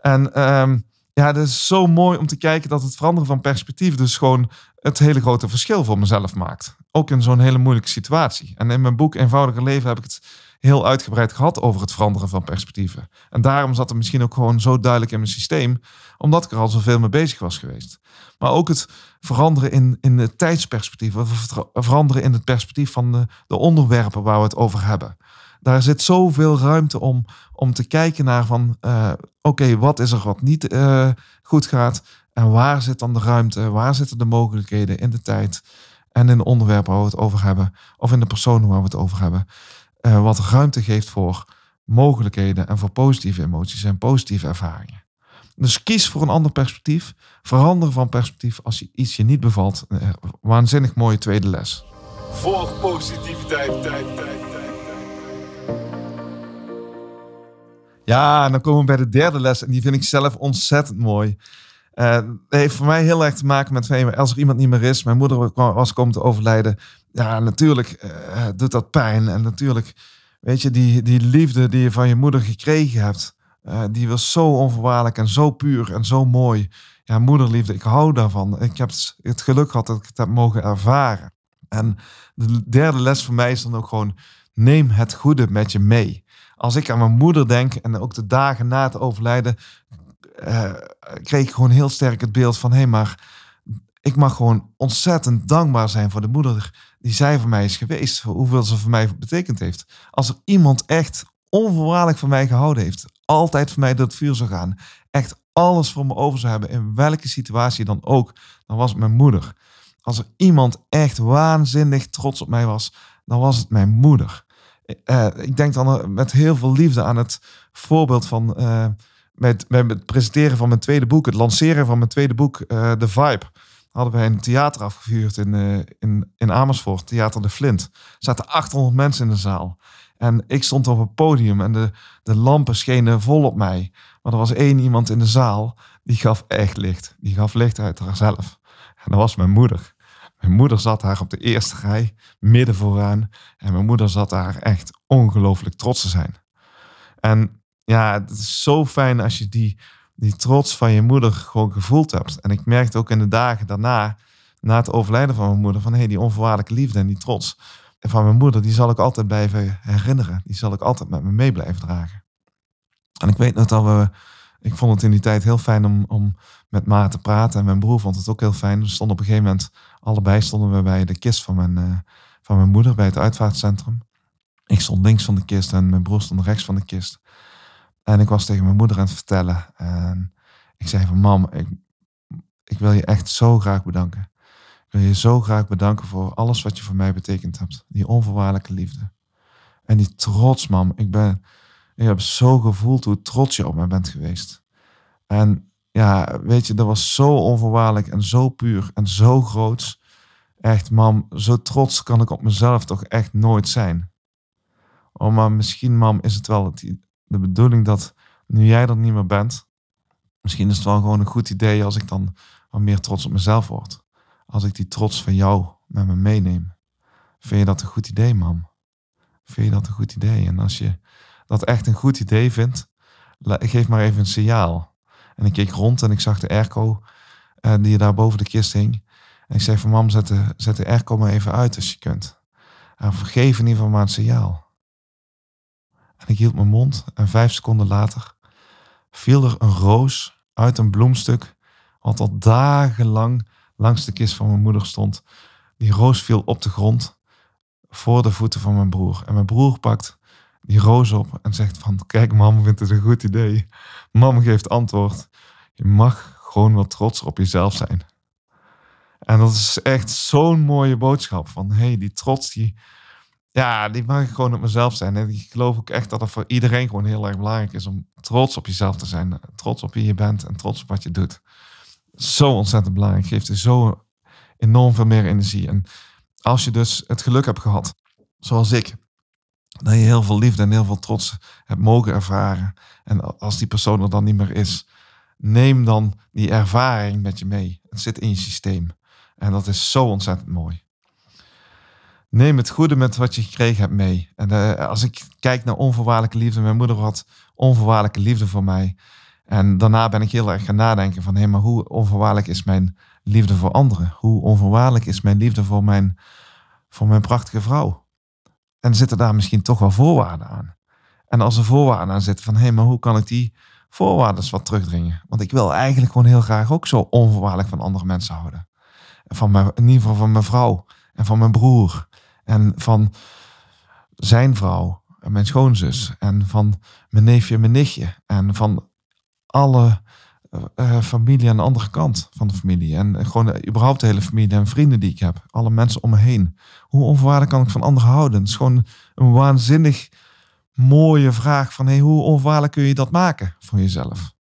En um, ja, het is zo mooi om te kijken dat het veranderen van perspectief dus gewoon het hele grote verschil voor mezelf maakt. Ook in zo'n hele moeilijke situatie. En in mijn boek Eenvoudiger Leven heb ik het heel uitgebreid gehad over het veranderen van perspectieven. En daarom zat het misschien ook gewoon zo duidelijk in mijn systeem, omdat ik er al zoveel mee bezig was geweest. Maar ook het veranderen in, in het tijdsperspectief, of veranderen in het perspectief van de, de onderwerpen waar we het over hebben. Daar zit zoveel ruimte om, om te kijken naar van, uh, oké, wat is er wat niet uh, goed gaat? En waar zit dan de ruimte? Waar zitten de mogelijkheden in de tijd? En in de onderwerpen waar we het over hebben, of in de personen waar we het over hebben. Uh, wat ruimte geeft voor mogelijkheden en voor positieve emoties en positieve ervaringen. Dus kies voor een ander perspectief. Verander van perspectief als je iets je niet bevalt. waanzinnig mooie tweede les. Volg positiviteit, tijd, tijd. Ja, en dan komen we bij de derde les. En die vind ik zelf ontzettend mooi. Uh, heeft voor mij heel erg te maken met als er iemand niet meer is. Mijn moeder was komen te overlijden. Ja, natuurlijk uh, doet dat pijn. En natuurlijk, weet je, die, die liefde die je van je moeder gekregen hebt. Uh, die was zo onvoorwaardelijk en zo puur en zo mooi. Ja, moederliefde, ik hou daarvan. Ik heb het geluk gehad dat ik het heb mogen ervaren. En de derde les voor mij is dan ook gewoon: neem het goede met je mee als ik aan mijn moeder denk en ook de dagen na het overlijden, uh, kreeg ik gewoon heel sterk het beeld van hé, maar ik mag gewoon ontzettend dankbaar zijn voor de moeder die zij voor mij is geweest, voor hoeveel ze voor mij betekend heeft. Als er iemand echt onvoorwaardelijk van mij gehouden heeft, altijd voor mij door het vuur zou gaan, echt alles voor me over zou hebben, in welke situatie dan ook, dan was het mijn moeder. Als er iemand echt waanzinnig trots op mij was, dan was het mijn moeder. Uh, ik denk dan eh, met heel veel liefde aan het voorbeeld van uh, met, met het presenteren van mijn tweede boek, het lanceren van mijn tweede boek, The Vibe. Hadden wij een theater afgevuurd in, in, in Amersfoort, Theater de Flint. Er zaten 800 mensen in de zaal. En ik stond op het podium en de, de lampen schenen vol op mij. Maar er was één iemand in de zaal die gaf echt licht. Die gaf licht uit haarzelf. En dat was mijn moeder. Mijn moeder zat daar op de eerste rij, midden vooraan. En mijn moeder zat daar echt ongelooflijk trots te zijn. En ja, het is zo fijn als je die, die trots van je moeder gewoon gevoeld hebt. En ik merkte ook in de dagen daarna, na het overlijden van mijn moeder, van hé, hey, die onvoorwaardelijke liefde en die trots van mijn moeder, die zal ik altijd blijven herinneren. Die zal ik altijd met me mee blijven dragen. En ik weet nog dat we, ik vond het in die tijd heel fijn om, om met Ma te praten. En mijn broer vond het ook heel fijn. We stonden op een gegeven moment, allebei stonden we bij de kist van mijn, uh, van mijn moeder, bij het uitvaartcentrum. Ik stond links van de kist en mijn broer stond rechts van de kist. En ik was tegen mijn moeder aan het vertellen. En ik zei van mam, ik, ik wil je echt zo graag bedanken. Ik wil je zo graag bedanken voor alles wat je voor mij betekend hebt. Die onvoorwaardelijke liefde. En die trots, mam. Ik, ben, ik heb zo gevoeld hoe trots je op mij bent geweest. En ja, weet je, dat was zo onvoorwaardelijk en zo puur en zo groots. Echt, mam, zo trots kan ik op mezelf toch echt nooit zijn. Oh, maar misschien, mam, is het wel de bedoeling dat nu jij er niet meer bent, misschien is het wel gewoon een goed idee als ik dan wat meer trots op mezelf word. Als ik die trots van jou met me meeneem. vind je dat een goed idee, mam? Vind je dat een goed idee? En als je dat echt een goed idee vindt, geef maar even een signaal. En ik keek rond en ik zag de airco uh, die daar boven de kist hing. En ik zei van mam, zet de, zet maar even uit als je kunt. En vergeef in ieder geval maar een signaal. En ik hield mijn mond en vijf seconden later viel er een roos uit een bloemstuk wat al dagenlang langs de kist van mijn moeder stond. Die roos viel op de grond voor de voeten van mijn broer. En mijn broer pakt die roos op en zegt van, kijk mam vindt het een goed idee. Mam geeft antwoord, je mag gewoon wat trots op jezelf zijn. En dat is echt zo'n mooie boodschap van, hey, die trots die, ja, die mag gewoon op mezelf zijn. En ik geloof ook echt dat het voor iedereen gewoon heel erg belangrijk is om trots op jezelf te zijn. Trots op wie je bent en trots op wat je doet. Zo ontzettend belangrijk. Geeft je zo enorm veel meer energie. En als je dus het geluk hebt gehad, zoals ik, dat je heel veel liefde en heel veel trots hebt mogen ervaren. En als die persoon er dan niet meer is, neem dan die ervaring met je mee. Het zit in je systeem. En dat is zo ontzettend mooi. Neem het goede met wat je gekregen hebt mee. En uh, als ik kijk naar onvoorwaardelijke liefde, mijn moeder had onvoorwaardelijke liefde voor mij. En daarna ben ik heel erg gaan nadenken van, hé, maar hoe onvoorwaardelijk is mijn liefde voor anderen? Hoe onvoorwaardelijk is mijn liefde voor mijn, voor mijn prachtige vrouw? En zitten daar misschien toch wel voorwaarden aan? En als er voorwaarden aan zitten van, hé, hey, maar hoe kan ik die voorwaarden wat terugdringen? Want ik wil eigenlijk gewoon heel graag ook zo onvoorwaardelijk van andere mensen houden. Van mijn, in ieder geval van mijn vrouw en van mijn broer en van zijn vrouw en mijn schoonzus en van mijn neefje en mijn nichtje en van alle uh, familie aan de andere kant van de familie. En gewoon uh, überhaupt de hele familie en vrienden die ik heb. Alle mensen om me heen. Hoe onvoorwaardelijk kan ik van anderen houden? Het is gewoon een waanzinnig mooie vraag van hey, hoe onvoorwaardelijk kun je dat maken voor jezelf?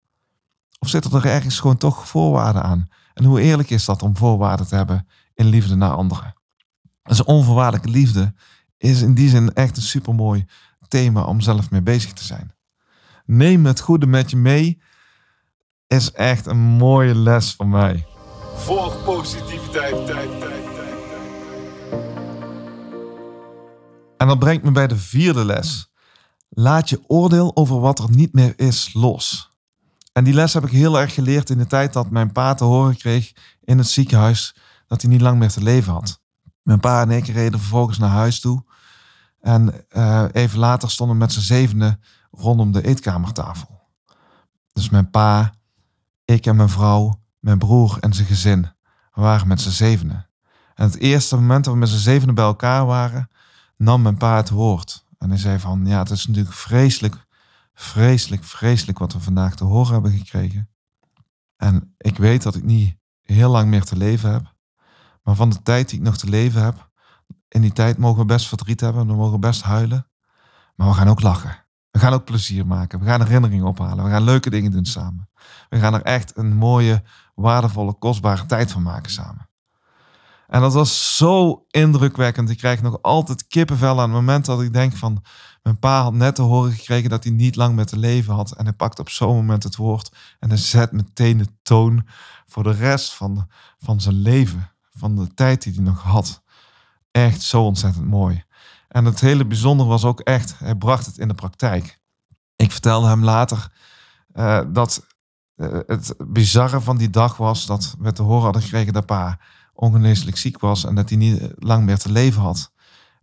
Of zitten er ergens gewoon toch voorwaarden aan? En hoe eerlijk is dat om voorwaarden te hebben in liefde naar anderen? Dus onvoorwaardelijke liefde is in die zin echt een supermooi thema om zelf mee bezig te zijn. Neem het goede met je mee is echt een mooie les voor mij. Volg positiviteit, tijd, tijd, tijd, En dat brengt me bij de vierde les. Laat je oordeel over wat er niet meer is los. En die les heb ik heel erg geleerd in de tijd dat mijn pa te horen kreeg in het ziekenhuis dat hij niet lang meer te leven had. Mijn pa en ik reden vervolgens naar huis toe. En uh, even later stonden we met z'n zevende rondom de eetkamertafel. Dus mijn pa, ik en mijn vrouw, mijn broer en zijn gezin. Waren met z'n zevenen. En het eerste moment dat we met z'n zevenen bij elkaar waren, nam mijn pa het woord. En hij zei van, ja, het is natuurlijk vreselijk, vreselijk, vreselijk wat we vandaag te horen hebben gekregen. En ik weet dat ik niet heel lang meer te leven heb. Maar van de tijd die ik nog te leven heb, in die tijd mogen we best verdriet hebben, we mogen best huilen. Maar we gaan ook lachen. We gaan ook plezier maken. We gaan herinneringen ophalen. We gaan leuke dingen doen samen. We gaan er echt een mooie, waardevolle, kostbare tijd van maken samen. En dat was zo indrukwekkend. Ik krijg nog altijd kippenvel aan het moment dat ik denk van... Mijn pa had net te horen gekregen dat hij niet lang met te leven had. En hij pakt op zo'n moment het woord. En hij zet meteen de toon voor de rest van, van zijn leven. Van de tijd die hij nog had. Echt zo ontzettend mooi. En het hele bijzondere was ook echt, hij bracht het in de praktijk. Ik vertelde hem later uh, dat uh, het bizarre van die dag was dat we te horen hadden gekregen dat pa ongeneeslijk ziek was en dat hij niet lang meer te leven had.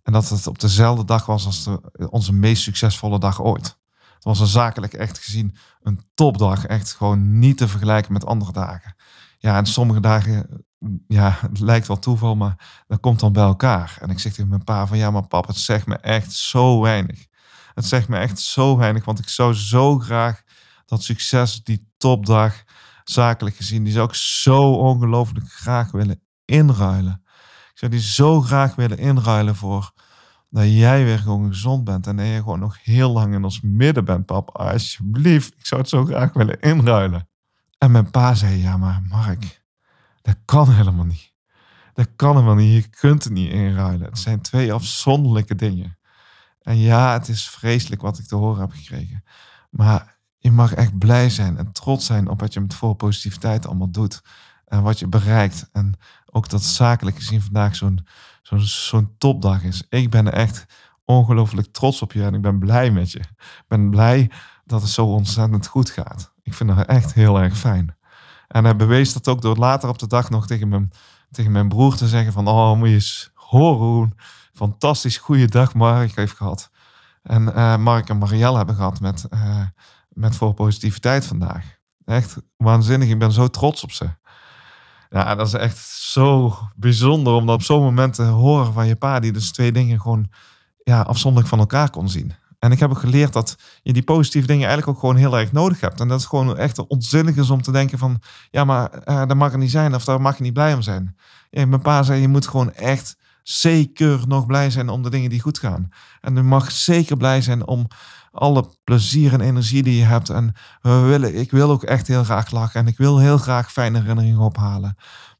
En dat het op dezelfde dag was als onze meest succesvolle dag ooit. Het was een zakelijk echt gezien een topdag. Echt gewoon niet te vergelijken met andere dagen. Ja, en sommige dagen ja, het lijkt wel toeval, maar dat komt dan bij elkaar. En ik zeg tegen mijn pa van, ja, maar pap, het zegt me echt zo weinig. Het zegt me echt zo weinig, want ik zou zo graag dat succes, die topdag, zakelijk gezien, die zou ik zo ongelooflijk graag willen inruilen. Ik zou die zo graag willen inruilen voor dat jij weer gewoon gezond bent en dat je gewoon nog heel lang in ons midden bent, pap. Alsjeblieft, ik zou het zo graag willen inruilen. En mijn pa zei, ja, maar Mark, dat kan helemaal niet. Dat kan helemaal niet. Je kunt het niet inruilen. Het zijn twee afzonderlijke dingen. En ja, het is vreselijk wat ik te horen heb gekregen. Maar je mag echt blij zijn en trots zijn op wat je met vol positiviteit allemaal doet. en wat je bereikt. En ook dat zakelijk gezien vandaag zo'n zo'n zo'n topdag is. Ik ben echt ongelooflijk trots op je en ik ben blij met je. Ik ben blij dat het zo ontzettend goed gaat. Ik vind dat echt heel erg fijn. En hij bewees dat ook door later op de dag nog tegen mijn, tegen mijn broer te zeggen van... Oh, moet je eens horen hoe fantastisch goede dag Mark heeft gehad. En eh, Mark en Marielle hebben gehad met, uh, met voor positiviteit vandaag. Echt waanzinnig. Ik ben zo trots op ze. Ja, dat is echt zo bijzonder om dat op zo'n moment te horen van je pa, die dus twee dingen gewoon ja, afzonderlijk van elkaar kon zien. En ik heb ook geleerd dat je die positieve dingen eigenlijk ook gewoon heel erg nodig hebt. En dat het gewoon echt onzinnig is om te denken van, ja, maar uh, dat mag er niet zijn of daar mag je niet blij om zijn. Ja, mijn pa zei, je moet gewoon echt zeker nog blij zijn om de dingen die goed gaan. En je mag zeker blij zijn om alle plezier en energie die je hebt. En we willen, ik wil ook echt heel graag lachen en ik wil heel graag fijne herinneringen ophalen.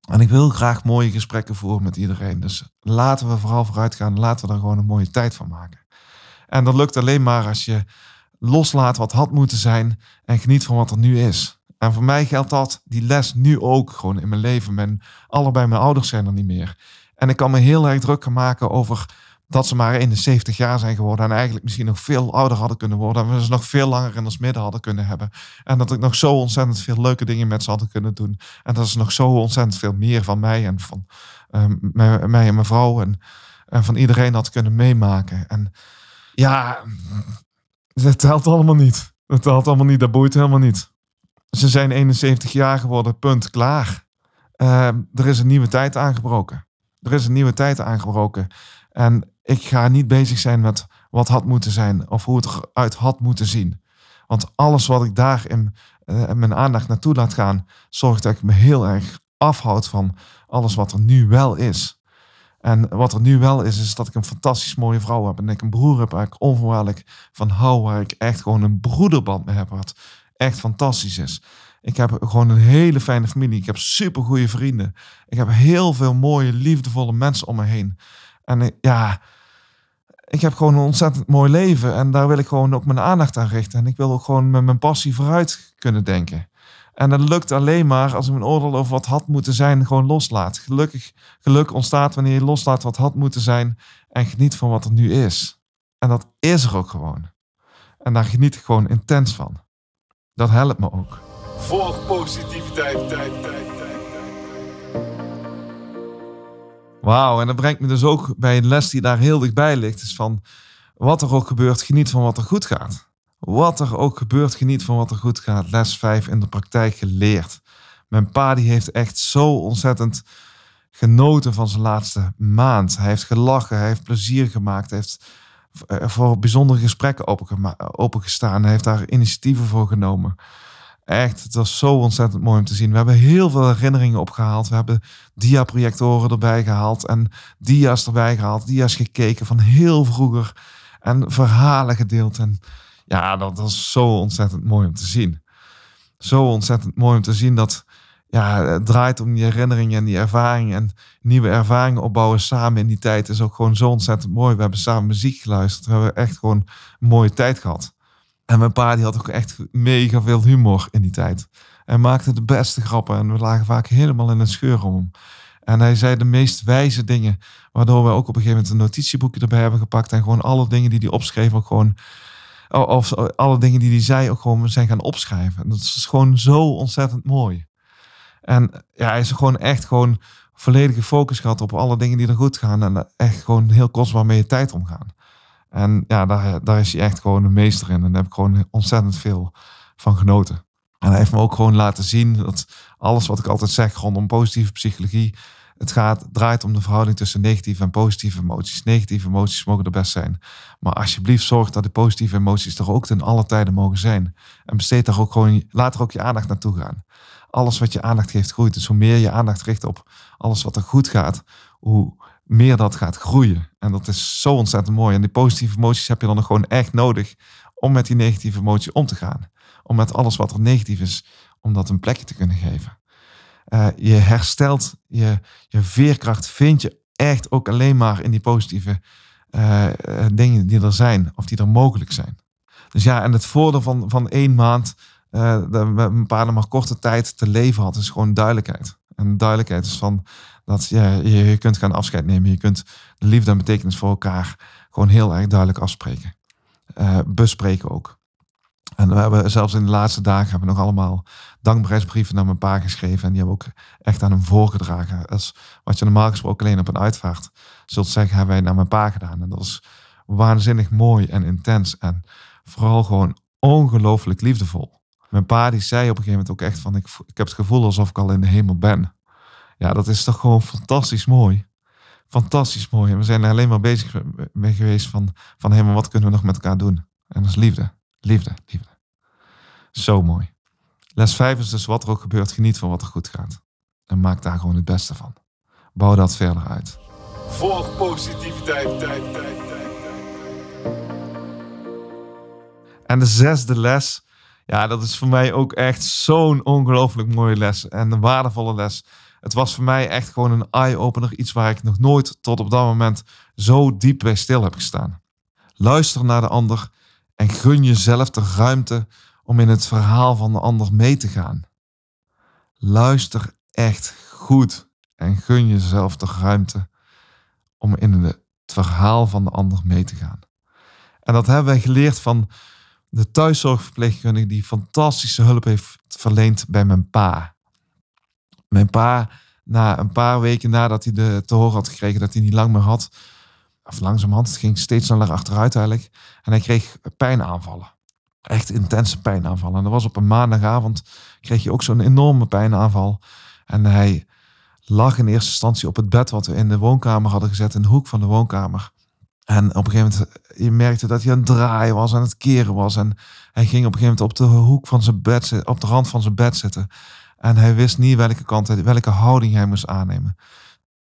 En ik wil graag mooie gesprekken voeren met iedereen. Dus laten we vooral vooruit gaan. Laten we er gewoon een mooie tijd van maken. En dat lukt alleen maar als je loslaat wat had moeten zijn en geniet van wat er nu is. En voor mij geldt dat, die les nu ook gewoon in mijn leven. Mijn, allebei mijn ouders zijn er niet meer. En ik kan me heel erg druk maken over dat ze maar 71 jaar zijn geworden en eigenlijk misschien nog veel ouder hadden kunnen worden. En we ze nog veel langer in ons midden hadden kunnen hebben. En dat ik nog zo ontzettend veel leuke dingen met ze hadden kunnen doen. En dat ze nog zo ontzettend veel meer van mij en van um, mij, en mijn vrouw en, en van iedereen had kunnen meemaken. En ja, dat telt allemaal niet. Dat telt allemaal niet, dat boeit helemaal niet. Ze zijn 71 jaar geworden, punt, klaar. Uh, er is een nieuwe tijd aangebroken. Er is een nieuwe tijd aangebroken. En ik ga niet bezig zijn met wat had moeten zijn of hoe het eruit had moeten zien. Want alles wat ik daar in uh, mijn aandacht naartoe laat gaan, zorgt dat ik me heel erg afhoud van alles wat er nu wel is. En wat er nu wel is, is dat ik een fantastisch mooie vrouw heb. En ik een broer heb waar ik onvoorwaardelijk van hou. Waar ik echt gewoon een broederband mee heb. Wat echt fantastisch is. Ik heb gewoon een hele fijne familie. Ik heb super goede vrienden. Ik heb heel veel mooie, liefdevolle mensen om me heen. En ja, ik heb gewoon een ontzettend mooi leven. En daar wil ik gewoon ook mijn aandacht aan richten. En ik wil ook gewoon met mijn passie vooruit kunnen denken. En dat lukt alleen maar als ik mijn oordeel over wat had moeten zijn gewoon loslaat. Gelukkig, geluk ontstaat wanneer je loslaat wat had moeten zijn en geniet van wat er nu is. En dat is er ook gewoon. En daar geniet ik gewoon intens van. Dat helpt me ook. Volg positiviteit, tijd, tijd, tijd. Wauw, en dat brengt me dus ook bij een les die daar heel dichtbij ligt. Is van wat er ook gebeurt, geniet van wat er goed gaat. Wat er ook gebeurt, geniet van wat er goed gaat. Les 5 in de praktijk geleerd. Mijn pa die heeft echt zo ontzettend genoten van zijn laatste maand. Hij heeft gelachen, hij heeft plezier gemaakt, hij heeft eh, voor bijzondere gesprekken opengestaan. Hij heeft daar initiatieven voor genomen. Echt, het was zo ontzettend mooi om te zien. We hebben heel veel herinneringen opgehaald. We hebben diaprojectoren erbij gehaald en dia's erbij gehaald. Dia's gekeken van heel vroeger en verhalen gedeeld. En ja, dat was zo ontzettend mooi om te zien. Zo ontzettend mooi om te zien dat ja, het draait om die herinneringen en die ervaringen. En nieuwe ervaringen opbouwen samen in die tijd is ook gewoon zo ontzettend mooi. We hebben samen muziek geluisterd. We hebben echt gewoon een mooie tijd gehad. En mijn pa die had ook echt mega veel humor in die tijd. Hij maakte de beste grappen en we lagen vaak helemaal in een scheur om hem. En hij zei de meest wijze dingen, waardoor we ook op een gegeven moment een notitieboekje erbij hebben gepakt en gewoon alle dingen die hij opschreef ook gewoon of alle dingen die hij zei ook gewoon zijn gaan opschrijven. Dat is gewoon zo ontzettend mooi. En ja, hij is gewoon echt gewoon volledige focus gehad op alle dingen die er goed gaan. En echt gewoon heel kostbaar mee je tijd omgaan. En ja, daar, daar is hij echt gewoon een meester in. En daar heb ik gewoon ontzettend veel van genoten. En hij heeft me ook gewoon laten zien dat alles wat ik altijd zeg rondom positieve psychologie, het gaat, draait om de verhouding tussen negatieve en positieve emoties. Negatieve emoties mogen er best zijn. Maar alsjeblieft zorg dat de positieve emoties er ook ten alle tijden mogen zijn. En besteed daar ook gewoon, laat er ook je aandacht naartoe gaan. Alles wat je aandacht geeft groeit. Dus hoe meer je aandacht richt op alles wat er goed gaat, hoe meer dat gaat groeien. En dat is zo ontzettend mooi. En die positieve emoties heb je dan nog gewoon echt nodig om met die negatieve emotie om te gaan. Om met alles wat er negatief is, om dat een plekje te kunnen geven. Uh, je herstelt je, je veerkracht, vind je echt ook alleen maar in die positieve uh, dingen die er zijn, of die er mogelijk zijn. Dus ja, en het voordeel van, van één maand, uh, een paar maar korte tijd te leven had, is gewoon duidelijkheid. En duidelijkheid is van dat ja, je, kunt gaan afscheid nemen. Je kunt de liefde en betekenis voor elkaar gewoon heel erg duidelijk afspreken. Eh, bespreken ook. En we hebben zelfs in de laatste dagen hebben we nog allemaal dankbaarheidsbrieven naar mijn pa geschreven. En die hebben we ook echt aan hem voorgedragen. Is wat je normaal gesproken alleen op een uitvaart zult zeggen, hebben wij naar mijn pa gedaan. En dat is waanzinnig mooi en intens. En vooral gewoon ongelooflijk liefdevol. Mijn pa die zei op een gegeven moment ook echt van, ik, ik heb het gevoel alsof ik al in de hemel ben. Ja, dat is toch gewoon fantastisch mooi. Fantastisch mooi. En we zijn er alleen maar bezig mee geweest van, van hé, maar wat kunnen we nog met elkaar doen? En dat is liefde. Liefde, liefde. Zo mooi. Les 5 is dus wat er ook gebeurt, geniet van wat er goed gaat. En maak daar gewoon het beste van. Bouw dat verder uit. Volg positiviteit, tijd, tijd, tijd, tijd. En de zesde les, ja, dat is voor mij ook echt zo'n ongelooflijk mooie les en een waardevolle les. Het was voor mij echt gewoon een eye-opener, iets waar ik nog nooit tot op dat moment zo diep bij stil heb gestaan. Luister naar de ander en gun jezelf de ruimte om in het verhaal van de ander mee te gaan. Luister echt goed en gun jezelf de ruimte om in het verhaal van de ander mee te gaan. En dat hebben wij geleerd van de thuiszorgverpleegkundige die fantastische hulp heeft verleend bij mijn pa. Mijn pa, na een paar weken nadat hij de, te horen had gekregen dat hij niet lang meer had, of langzamerhand, het ging steeds sneller achteruit eigenlijk, en hij kreeg pijnaanvallen. Echt intense pijnaanvallen. En dat was op een maandagavond, kreeg je ook zo'n enorme pijnaanval. En hij lag in eerste instantie op het bed wat we in de woonkamer hadden gezet, in de hoek van de woonkamer. En op een gegeven moment, je merkte dat hij aan het draaien was, aan het keren was. En hij ging op een gegeven moment op de hoek van zijn bed op de rand van zijn bed zitten. En hij wist niet welke kant, welke houding hij moest aannemen.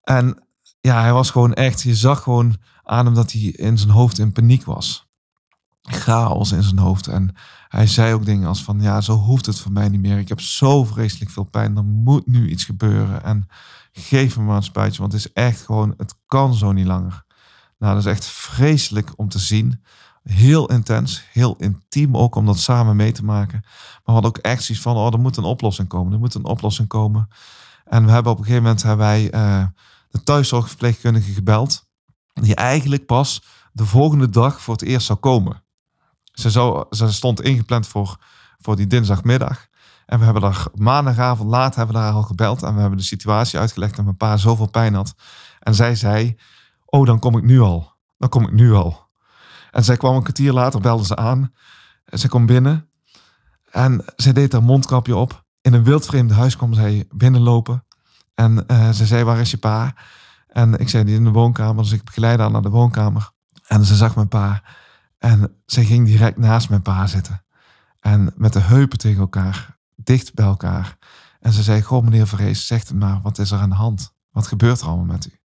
En ja, hij was gewoon echt, je zag gewoon aan hem dat hij in zijn hoofd in paniek was. Chaos in zijn hoofd. En hij zei ook dingen als van, ja, zo hoeft het voor mij niet meer. Ik heb zo vreselijk veel pijn, er moet nu iets gebeuren. En geef me maar een spuitje, want het is echt gewoon, het kan zo niet langer. Nou, dat is echt vreselijk om te zien. Heel intens, heel intiem ook om dat samen mee te maken. Maar we hadden ook echt zoiets van, oh, er moet een oplossing komen. Er moet een oplossing komen. En we hebben op een gegeven moment hebben wij eh, de thuiszorgverpleegkundige gebeld. Die eigenlijk pas de volgende dag voor het eerst zou komen. Ze, zou, ze stond ingepland voor, voor die dinsdagmiddag. En we hebben daar maandagavond laat hebben we daar al gebeld. En we hebben de situatie uitgelegd dat mijn pa zoveel pijn had. En zij zei, oh, dan kom ik nu al. Dan kom ik nu al. En zij kwam een kwartier later, belde ze aan. En ze kwam binnen. En zij deed haar mondkapje op. In een wildvreemde huis kwam zij binnenlopen. En eh, ze zei, waar is je pa? En ik zei, die in de woonkamer. Dus ik begeleidde haar naar de woonkamer. En ze zag mijn pa. En ze ging direct naast mijn pa zitten. En met de heupen tegen elkaar, dicht bij elkaar. En ze zei, goh meneer Vrees, zeg het maar, wat is er aan de hand? Wat gebeurt er allemaal met u?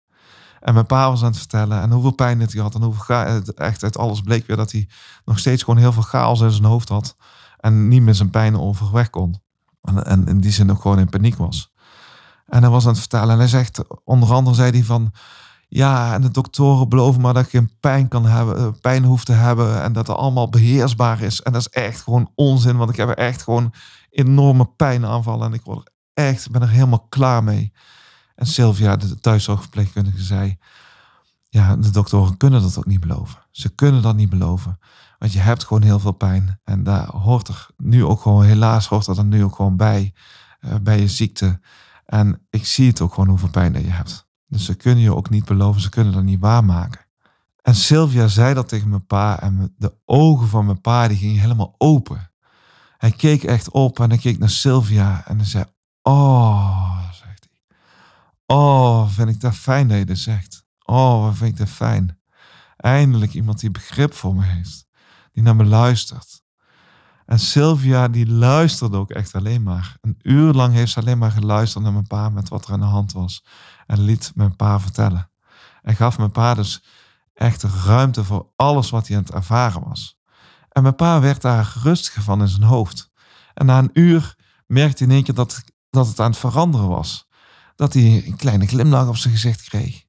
En mijn pa was aan het vertellen en hoeveel pijn het hij had. En hoeveel echt uit alles bleek weer dat hij nog steeds gewoon heel veel chaos in zijn hoofd had. En niet met zijn pijn overweg kon. En, en in die zin ook gewoon in paniek was. En hij was aan het vertellen en hij zegt, onder andere zei hij van... Ja, en de doktoren beloven maar dat ik geen pijn kan hebben, eh, pijn hoeft te hebben en dat het allemaal beheersbaar is. En dat is echt gewoon onzin, want ik heb echt gewoon enorme pijnaanvallen en ik word er echt, ben er helemaal klaar mee. En Sylvia, de thuiszorgverpleegkundige, zei: Ja, de doktoren kunnen dat ook niet beloven. Ze kunnen dat niet beloven. Want je hebt gewoon heel veel pijn. En daar hoort er nu ook gewoon, helaas hoort dat er nu ook gewoon bij, eh, bij je ziekte. En ik zie het ook gewoon hoeveel pijn dat je hebt. Dus ze kunnen je ook niet beloven, ze kunnen dat niet waarmaken. En Sylvia zei dat tegen mijn pa en de ogen van mijn pa die gingen helemaal open. Hij keek echt op en hij keek naar Sylvia en hij zei, oh, zegt hij. Oh, vind ik dat fijn dat je dat zegt. Oh, wat vind ik dat fijn. Eindelijk iemand die begrip voor me heeft. Die naar me luistert. En Sylvia die luisterde ook echt alleen maar. Een uur lang heeft ze alleen maar geluisterd naar mijn pa met wat er aan de hand was. En liet mijn pa vertellen. En gaf mijn pa dus echt ruimte voor alles wat hij aan het ervaren was. En mijn pa werd daar rustiger van in zijn hoofd. En na een uur merkte hij in één keer dat, dat het aan het veranderen was. Dat hij een kleine glimlach op zijn gezicht kreeg.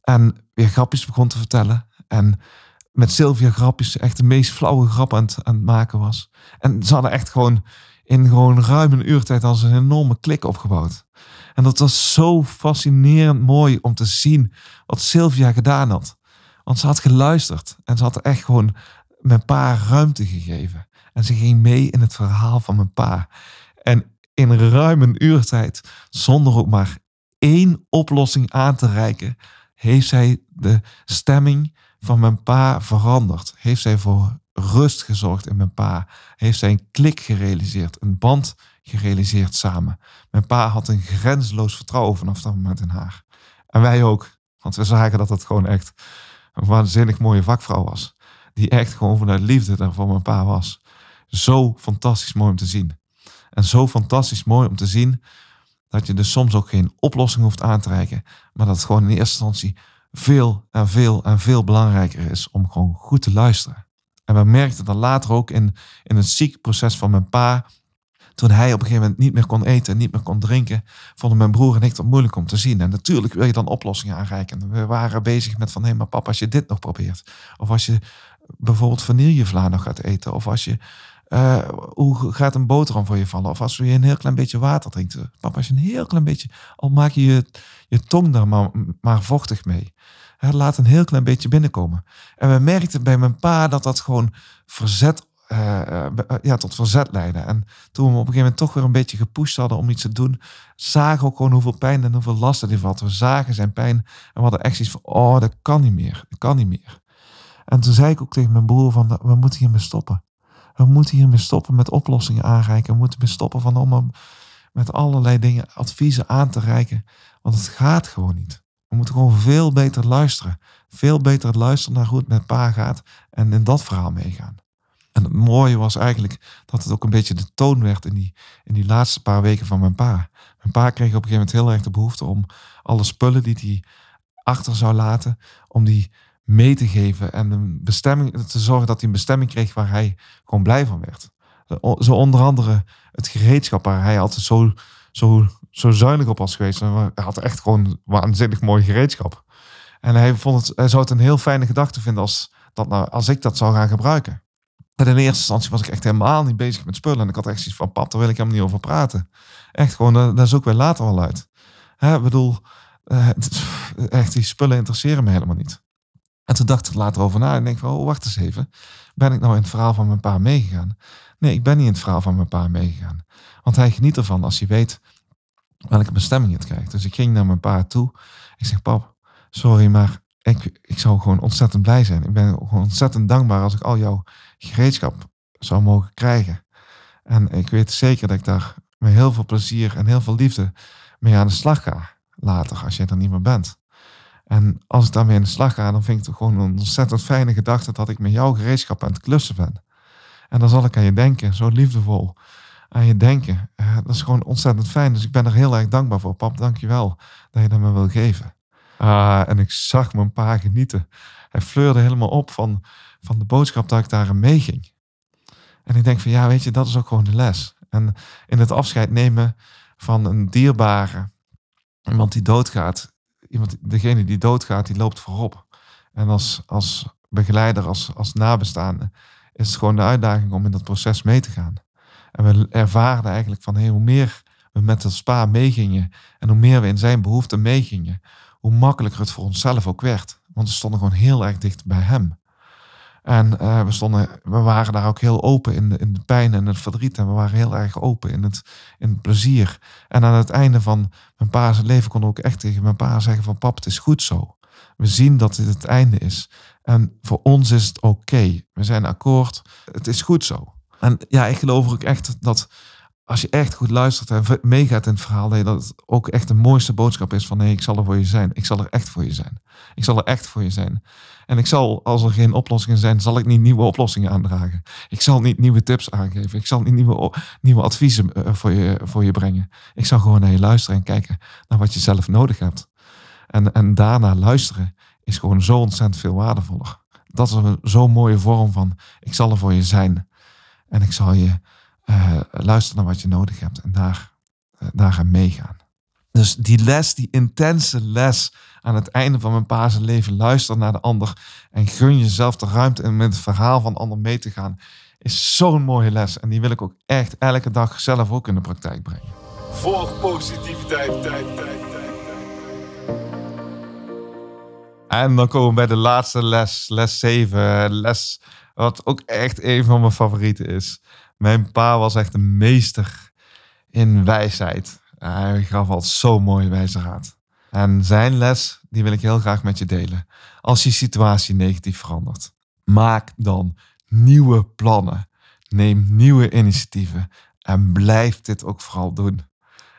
En weer grapjes begon te vertellen. En met Sylvia grapjes echt de meest flauwe grap aan het, maken was. En ze hadden echt gewoon in gewoon ruim een uurtijd als een enorme klik opgebouwd. En dat was zo fascinerend mooi om te zien wat Sylvia gedaan had. Want ze had geluisterd en ze had echt gewoon mijn pa ruimte gegeven. En ze ging mee in het verhaal van mijn pa. En in ruim een uurtijd, zonder ook maar één oplossing aan te reiken, heeft zij de stemming van mijn pa veranderd. Heeft zij voor rust gezorgd in mijn pa. Heeft zij een klik gerealiseerd, een band gerealiseerd samen. Mijn pa had een grenzeloos vertrouwen vanaf dat moment in haar. En wij ook. Want we zagen dat het gewoon echt een waanzinnig mooie vakvrouw was. Die echt gewoon vanuit liefde daar voor mijn pa was. Zo fantastisch mooi om te zien. En zo fantastisch mooi om te zien dat je dus soms ook geen oplossing hoeft aan te reiken. Maar dat het gewoon in eerste instantie veel en veel en veel belangrijker is om gewoon goed te luisteren. En we merkten dan later ook in, in het ziekproces van mijn pa. Toen hij op een gegeven moment niet meer kon eten en niet meer kon drinken, vonden mijn broer en ik dat moeilijk om te zien. En natuurlijk wil je dan oplossingen aanreiken. We waren bezig met van, hé, maar papa, als je dit nog probeert. Of als je bijvoorbeeld vanillevla nog gaat eten. Of als je, uh, hoe gaat een boterham voor je vallen? Of als je een heel klein beetje water drinkt. Papa, als je een heel klein beetje, al maak je je, je tong daar maar, maar vochtig mee. Laat een heel klein beetje binnenkomen. En we merkten bij mijn pa dat dat gewoon verzet, uh, ja, tot verzet leidde. En toen we op een gegeven moment toch weer een beetje gepusht hadden om iets te doen, zagen we ook gewoon hoeveel pijn en hoeveel lasten die valt. We zagen zijn pijn en we hadden echt iets van, oh, dat kan niet meer. Dat kan niet meer. En toen zei ik ook tegen mijn broer van, we moeten hiermee stoppen. We moeten hiermee stoppen met oplossingen aanreiken. We moeten mee stoppen van om met allerlei dingen adviezen aan te reiken. Want het gaat gewoon niet. We moeten gewoon veel beter luisteren. Veel beter luisteren naar hoe het met pa gaat en in dat verhaal meegaan. En het mooie was eigenlijk dat het ook een beetje de toon werd in die, in die laatste paar weken van mijn pa. Mijn pa kreeg op een gegeven moment heel erg de behoefte om alle spullen die hij achter zou laten, om die mee te geven en een bestemming, te zorgen dat hij een bestemming kreeg waar hij gewoon blij van werd. Zo onder andere het gereedschap waar hij altijd zo, zo, zo zuinig op was geweest. Hij had echt gewoon waanzinnig mooi gereedschap. En hij, vond het, hij zou het een heel fijne gedachte vinden als, dat nou, als ik dat zou gaan gebruiken. En in eerste instantie was ik echt helemaal niet bezig met spullen. En ik had echt zoiets van, pap, daar wil ik helemaal niet over praten. Echt gewoon, daar, zoeken wij later wel uit. Hè, ik bedoel, eh, echt, die spullen interesseren me helemaal niet. En toen dacht ik later over na en denk van, oh, wacht eens even. Ben ik nou in het verhaal van mijn pa meegegaan? Nee, ik ben niet in het verhaal van mijn pa meegegaan. Want hij geniet ervan als hij weet welke bestemming het krijgt. Dus ik ging naar mijn pa toe. Ik zeg, pap, sorry, maar ik, ik zou gewoon ontzettend blij zijn. Ik ben gewoon ontzettend dankbaar als ik al jouw gereedschap zou mogen krijgen. En ik weet zeker dat ik daar met heel veel plezier en heel veel liefde mee aan de slag ga later, als jij er niet meer bent. En als ik daarmee aan de slag ga, dan vind ik het gewoon een ontzettend fijne gedachte dat ik met jouw gereedschap aan het klussen ben. En dan zal ik aan je denken, zo liefdevol aan je denken. Uh, dat is gewoon ontzettend fijn. Dus ik ben er heel erg dankbaar voor. Pap, dank je wel dat je dat me wil geven. Uh, en ik zag mijn pa genieten. Hij fleurde helemaal op van, van de boodschap dat ik daarin meeging. En ik denk van ja, weet je, dat is ook gewoon de les. En in het afscheid nemen van een dierbare, iemand die doodgaat, iemand, degene die doodgaat, die loopt voorop. En als, als begeleider, als, als nabestaande, is het gewoon de uitdaging om in dat proces mee te gaan. En we ervaren eigenlijk van hey, hoe meer we met het spa meegingen en hoe meer we in zijn behoeften meegingen, hoe makkelijker het voor onszelf ook werd. Want we stonden gewoon heel erg dicht bij hem. En uh, we, stonden, we waren daar ook heel open in de, in de pijn en het verdriet. En we waren heel erg open in het, in plezier. En aan het einde van mijn pa's leven kon ik ook echt tegen mijn pa zeggen van pap, het is goed zo. We zien dat dit het einde is. En voor ons is het oké. We zijn akkoord. Het is goed zo. En ja, ik geloof ook echt dat als je echt goed luistert en meegaat in het verhaal, dat, het ook echt de mooiste boodschap is van nee, ik zal er voor je zijn. Ik zal er echt voor je zijn. Ik zal er echt voor je zijn. En ik zal, als er geen oplossingen zijn, zal ik niet nieuwe oplossingen aandragen. Ik zal niet nieuwe tips aangeven. Ik zal niet nieuwe, nieuwe adviezen eh, voor je, voor je brengen. Ik zal gewoon naar je luisteren en kijken naar wat je zelf nodig hebt. En, en daarna luisteren is gewoon zo ontzettend veel waardevoller. Dat is een zo'n mooie vorm van ik zal er voor je zijn. En ik zal je uh, luisteren naar wat je nodig hebt en daar, uh, daar gaan meegaan. Dus die les, die intense les aan het einde van mijn pa's leven, luister naar de ander en gun jezelf de ruimte om met het verhaal van de ander mee te gaan, is zo'n mooie les. En die wil ik ook echt elke dag zelf ook in de praktijk brengen. Volg positiviteit, tijd, tijd. En dan komen we bij de laatste les, les 7. Les wat ook echt een van mijn favorieten is. Mijn pa was echt een meester in wijsheid. Hij gaf al zo'n mooie wijsraad. En zijn les, die wil ik heel graag met je delen. Als je situatie negatief verandert, maak dan nieuwe plannen. Neem nieuwe initiatieven en blijf dit ook vooral doen.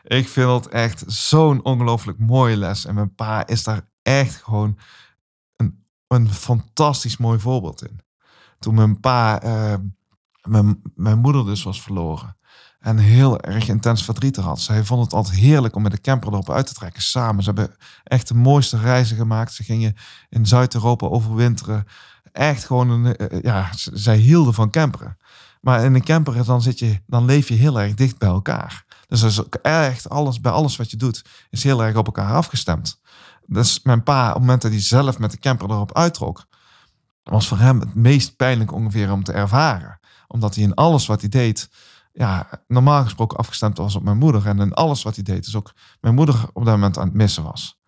Ik vind het echt zo'n ongelooflijk mooie les. En mijn pa is daar echt gewoon een, een fantastisch mooi voorbeeld in. Toen mijn pa, eh, mijn, mijn moeder dus was verloren. En heel erg intens verdriet had. Zij vond het altijd heerlijk om met de camper erop uit te trekken samen. Ze hebben echt de mooiste reizen gemaakt. Ze gingen in Zuid-Europa overwinteren. Echt gewoon, een, eh, ja, z- zij hielden van camperen. Maar in een camper dan, zit je, dan leef je heel erg dicht bij elkaar. Dus is ook echt alles, bij alles wat je doet, is heel erg op elkaar afgestemd. Dus mijn pa, op het moment dat hij zelf met de camper erop uittrok, was voor hem het meest pijnlijk ongeveer om te ervaren. Omdat hij in alles wat hij deed, ja, normaal gesproken afgestemd was op mijn moeder. En in alles wat hij deed, dus ook mijn moeder op dat moment aan het missen was.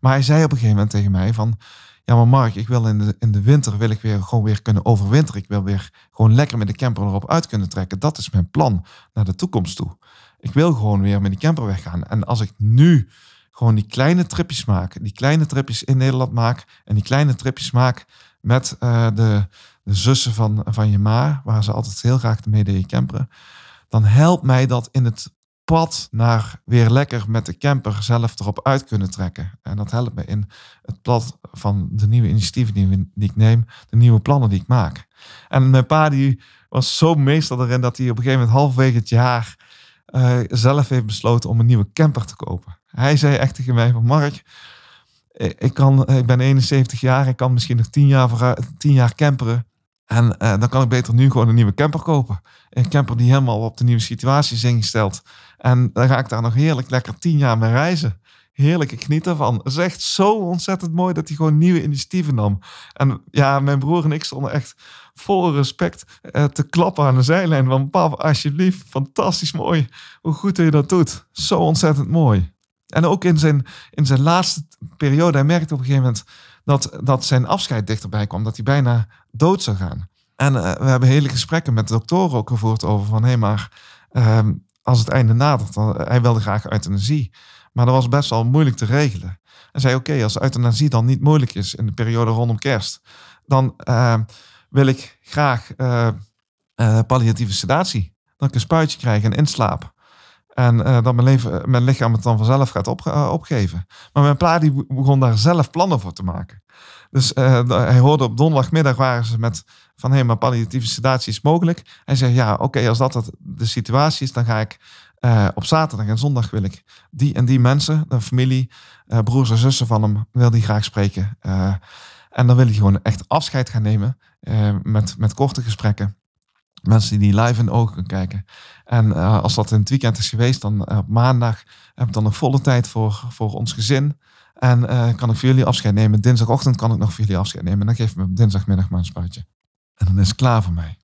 Maar hij zei op een gegeven moment tegen mij van... Ja, maar Mark, ik wil in de, in de winter wil ik weer gewoon weer kunnen overwinteren. Ik wil weer gewoon lekker met de camper erop uit kunnen trekken. Dat is mijn plan naar de toekomst toe. Ik wil gewoon weer met die camper weggaan. En als ik nu gewoon die kleine tripjes maak, die kleine tripjes in Nederland maak en die kleine tripjes maak met eh, de, de zussen van, van je ma, waar ze altijd heel graag mee deden camperen, dan helpt mij dat in het pad naar weer lekker met de camper zelf erop uit kunnen trekken. En dat helpt me in het pad van de nieuwe initiatieven die, die ik neem, de nieuwe plannen die ik maak. En mijn pa die was zo meester erin dat hij op een gegeven moment halverwege het jaar eh, zelf heeft besloten om een nieuwe camper te kopen. Hij zei echt tegen mij van Mark, ik, kan, ik ben 71 jaar, ik kan misschien nog 10 jaar, vooruit, 10 jaar camperen. En eh, dan kan ik beter nu gewoon een nieuwe camper kopen. Een camper die helemaal op de nieuwe situatie is ingesteld. En dan ga ik daar nog heerlijk lekker 10 jaar mee reizen. Heerlijk, ik geniet ervan. Het is echt zo ontzettend mooi dat hij gewoon nieuwe initiatieven nam. En ja, mijn broer en ik stonden echt vol respect eh, te klappen aan de zijlijn. Van pap, alsjeblieft, fantastisch mooi. Hoe goed dat je dat doet. Zo ontzettend mooi. En ook in zijn, in zijn laatste periode, hij merkte op een gegeven moment dat, dat zijn afscheid dichterbij kwam. Dat hij bijna dood zou gaan. En eh, we hebben hele gesprekken met de doktoren ook gevoerd over van... hé, hey, maar ehm, als het einde nadert, dan, hij wilde graag euthanasie. Maar dat was best wel moeilijk te regelen. En zei, oké, als euthanasie dan niet moeilijk is in de periode rondom kerst... dan eh, wil ik graag eh, eh, palliatieve sedatie. Dat ik een spuitje krijg en inslaap. En eh, dat mijn, leven, mijn lichaam het dan vanzelf gaat eh, opgeven. Maar mijn pa die begon daar zelf plannen voor te maken. Dus eh, hij hoorde op donderdagmiddag waren ze met van hé, maar palliatieve sedatie is mogelijk. Hij zei ja, oké, als dat de situatie is, dan ga ik eh, op zaterdag en zondag wil ik die en die mensen, de familie, eh, broers en zussen van hem, wil die graag spreken. Eh, en dan wil hij gewoon echt afscheid gaan nemen eh, met, met korte gesprekken. Mensen die live in de ogen kunnen kijken. En eh, als dat in het weekend is geweest, dan eh, op maandag heb ik dan nog volle tijd voor, voor ons gezin. En eh, kan ik voor jullie afscheid nemen. Dinsdagochtend kan ik nog voor jullie afscheid nemen. En dan geef ik me dinsdagmiddag maar een spuitje. En dan is het klaar voor mij.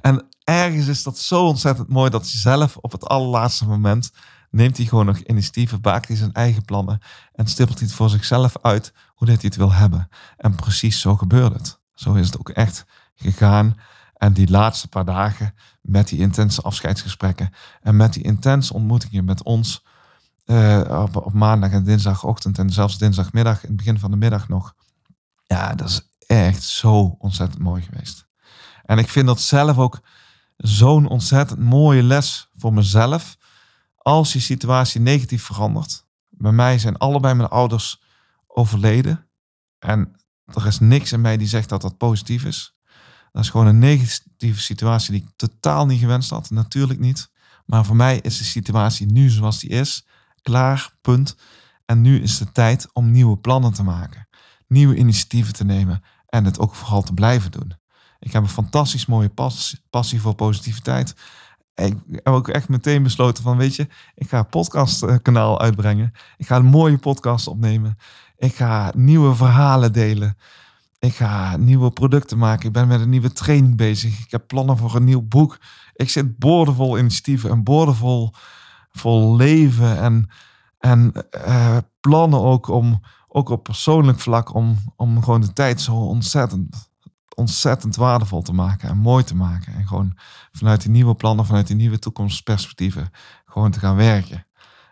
En ergens is dat zo ontzettend mooi dat hij zelf op het allerlaatste moment neemt hij gewoon nog initiatieven, baakt hij zijn eigen plannen en stippelt hij het voor zichzelf uit hoe dit hij het wil hebben. En precies zo gebeurde het. Zo is het ook echt gegaan. En die laatste paar dagen met die intense afscheidsgesprekken en met die intense ontmoetingen met ons eh, op, op maandag en dinsdagochtend en zelfs dinsdagmiddag, in het begin van de middag nog. Ja, dat is echt zo ontzettend mooi geweest. En ik vind dat zelf ook zo'n ontzettend mooie les voor mezelf. Als je situatie negatief verandert. Bij mij zijn allebei mijn ouders overleden. En er is niks in mij die zegt dat dat positief is. Dat is gewoon een negatieve situatie die ik totaal niet gewenst had. Natuurlijk niet. Maar voor mij is de situatie nu zoals die is. Klaar, punt. En nu is de tijd om nieuwe plannen te maken. Nieuwe initiatieven te nemen. En het ook vooral te blijven doen. Ik heb een fantastisch mooie pas, passie voor positiviteit. Ik heb ook echt meteen besloten van, weet je, ik ga een podcastkanaal uitbrengen. Ik ga een mooie podcast opnemen. Ik ga nieuwe verhalen delen. Ik ga nieuwe producten maken. Ik ben met een nieuwe training bezig. Ik heb plannen voor een nieuw boek. Ik zit boordevol initiatieven en boordevol vol leven en, en eh, plannen ook om, ook op persoonlijk vlak, om, om gewoon de tijd zo ontzettend, ontzettend waardevol te maken en mooi te maken. En gewoon vanuit die nieuwe plannen, vanuit die nieuwe toekomstperspectieven, gewoon te gaan werken.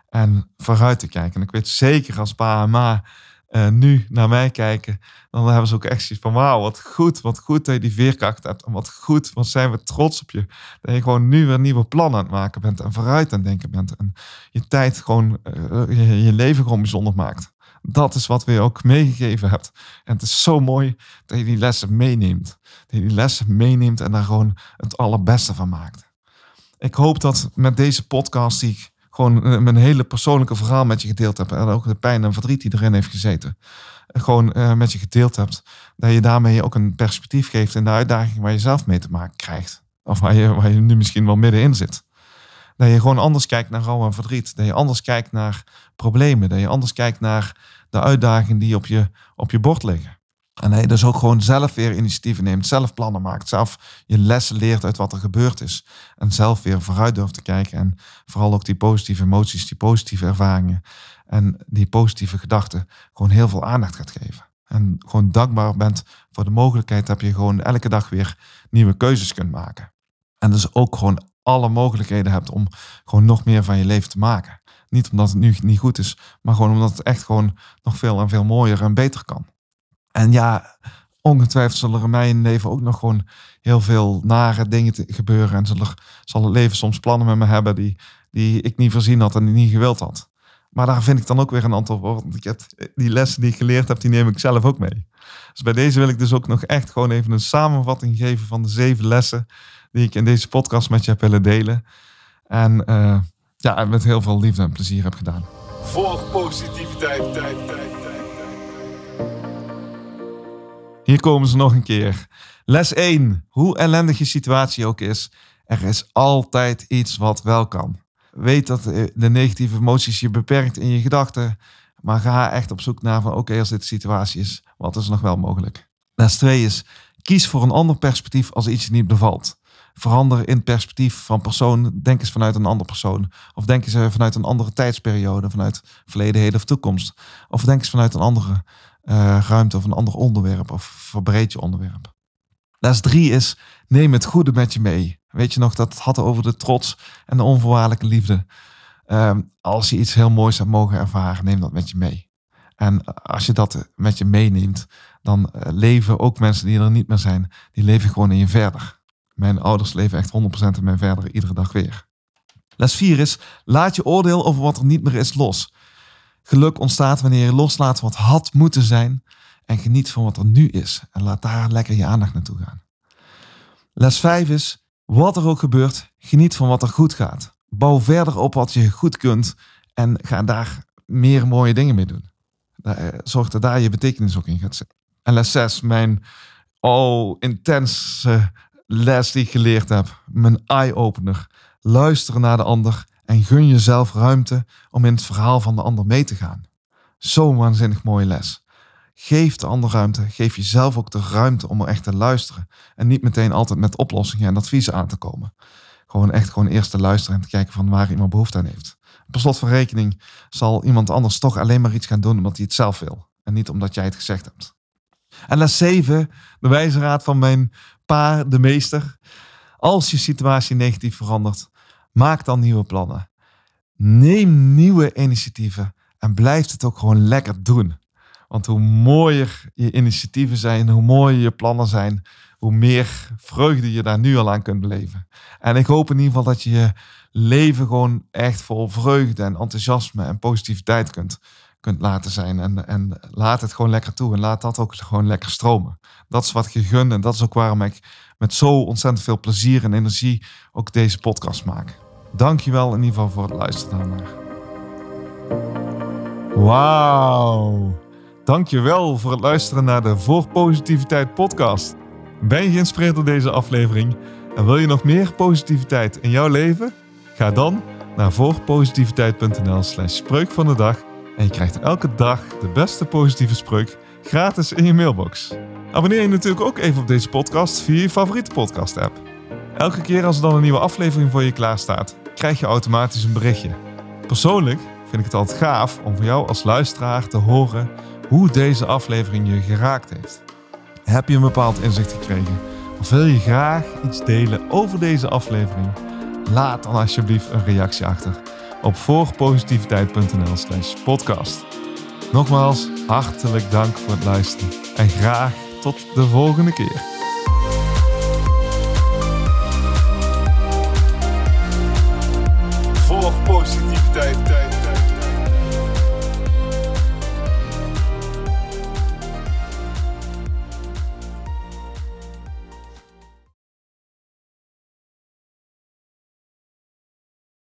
En vooruit te kijken. En ik weet zeker als pa en ma uh, nu naar mij kijken, dan hebben ze ook echt zoiets van: wauw, wat goed, wat goed dat je die veerkracht hebt. En wat goed, wat zijn we trots op je. Dat je gewoon nu weer nieuwe plannen aan het maken bent en vooruit aan het denken bent. En je tijd gewoon, je, je, leven gewoon bijzonder maakt. Dat is wat we je ook meegegeven hebt. En het is zo mooi dat je die lessen meeneemt. Dat je die lessen meeneemt en daar gewoon het allerbeste van maakt. Ik hoop dat met deze podcast die ik gewoon eh, mijn hele persoonlijke verhaal met je gedeeld heb. En ook de pijn en verdriet die erin heeft gezeten. Gewoon uh, met je gedeeld hebt. Dat je daarmee ook een perspectief geeft in de uitdaging waar je zelf mee te maken krijgt. Of waar je, waar je nu misschien wel middenin zit. Dat je gewoon anders kijkt naar rouw en verdriet. Dat je anders kijkt naar problemen. Dat je anders kijkt naar de uitdagingen die op je, op je bord liggen. En je dus ook gewoon zelf weer initiatieven neemt, zelf plannen maakt, zelf je lessen leert uit wat er gebeurd is. En zelf weer vooruit durft te kijken. En vooral ook die positieve emoties, die positieve ervaringen en die positieve gedachten gewoon heel veel aandacht gaat geven. En gewoon dankbaar bent voor de mogelijkheid dat je gewoon elke dag weer nieuwe keuzes kunt maken. En dus ook gewoon alle mogelijkheden hebt om gewoon nog meer van je leven te maken. Niet omdat het nu niet goed is, maar gewoon omdat het echt gewoon nog veel en veel mooier en beter kan. En ja, ongetwijfeld zullen er in mijn leven ook nog gewoon heel veel nare dingen gebeuren. En zal, zal het leven soms plannen met me hebben die, die ik niet voorzien had en die niet gewild had. Maar daar vind ik dan ook weer een antwoord op. Want ik heb, die lessen die ik geleerd heb, die neem ik zelf ook mee. Dus bij deze wil ik dus ook nog echt gewoon even een samenvatting geven van de zeven lessen die ik in deze podcast met je heb willen delen. En uh, ja, met heel veel liefde en plezier heb gedaan. Volg positiviteit, tijd, tijd. Hier komen ze nog een keer. Les 1. Hoe ellendig je situatie ook is, er is altijd iets wat wel kan. Weet dat de negatieve emoties je beperkt in je gedachten, maar ga echt op zoek naar van oké, als dit de situatie is, wat is nog wel mogelijk. Les 2 is, kies voor een ander perspectief als iets je niet bevalt. Verander in perspectief van persoon, denk eens vanuit een andere persoon. Of denk eens vanuit een andere tijdsperiode, vanuit verleden, heden of toekomst. Of denk eens vanuit een andere uh, ruimte of een ander onderwerp of verbreed je onderwerp. Les drie is, neem het goede met je mee. Weet je nog, dat het had over de trots en de onvoorwaardelijke liefde. Uh, als je iets heel moois hebt mogen ervaren, neem dat met je mee. En als je dat met je meeneemt, dan eh, leven ook mensen die er niet meer zijn, die leven gewoon in je verder. Mijn ouders leven echt 100% in mij verder, iedere dag weer. Les 4 is, laat je oordeel over wat er niet meer is los. Geluk ontstaat wanneer je loslaat wat had moeten zijn en geniet van wat er nu is. En laat daar lekker je aandacht naartoe gaan. Les 5 is, wat er ook gebeurt, geniet van wat er goed gaat. Bouw verder op wat je goed kunt en ga daar meer mooie dingen mee doen. Eh, zorg dat daar je betekenis ook in gaat zetten. En les 6, mijn oh, intense les die ik geleerd heb. Mijn eye-opener. Luisteren naar de ander en gun jezelf ruimte om in het verhaal van de ander mee te gaan. Zo'n waanzinnig mooie les. Geef de ander ruimte. Geef jezelf ook de ruimte om er echt te luisteren. En niet meteen altijd met oplossingen en adviezen aan te komen. Gewoon echt gewoon eerst te luisteren en te kijken van waar iemand behoefte aan heeft. Per slot van rekening zal iemand anders toch alleen maar iets gaan doen omdat hij het zelf wil. En niet omdat jij het gezegd hebt. En les 7, de wijze raad van mijn pa, de meester. Als je situatie negatief verandert, Maak dan nieuwe plannen. Neem nieuwe initiatieven en blijf het ook gewoon lekker doen. Want hoe mooier je initiatieven zijn, hoe mooier je plannen zijn, hoe meer vreugde je daar nu al aan kunt beleven. En ik hoop in ieder geval dat je je leven gewoon echt vol vreugde en enthousiasme en positiviteit kunt, kunt laten zijn. En, en laat het gewoon lekker toe en laat dat ook gewoon lekker stromen. Dat is wat je gun en dat is ook waarom ik met zo ontzettend veel plezier en energie ook deze podcast maak. Dankjewel in ieder geval voor het luisteren daarnaar. Wauw. Dankjewel voor het luisteren naar de Voor Positiviteit podcast. Ben je geïnspireerd door deze aflevering en wil je nog meer positiviteit in jouw leven? Ga dan naar voorpositiviteit.nl slash spreuk van de dag en je krijgt elke dag de beste positieve spreuk gratis in je mailbox. Abonneer je natuurlijk ook even op deze podcast via je favoriete podcast app. Elke keer als er dan een nieuwe aflevering voor je klaar staat, krijg je automatisch een berichtje. Persoonlijk vind ik het altijd gaaf om van jou als luisteraar te horen hoe deze aflevering je geraakt heeft. Heb je een bepaald inzicht gekregen? Of wil je graag iets delen over deze aflevering? Laat dan alsjeblieft een reactie achter op voorpositiviteit.nl slash podcast. Nogmaals, hartelijk dank voor het luisteren en graag tot de volgende keer. Volg positiviteit.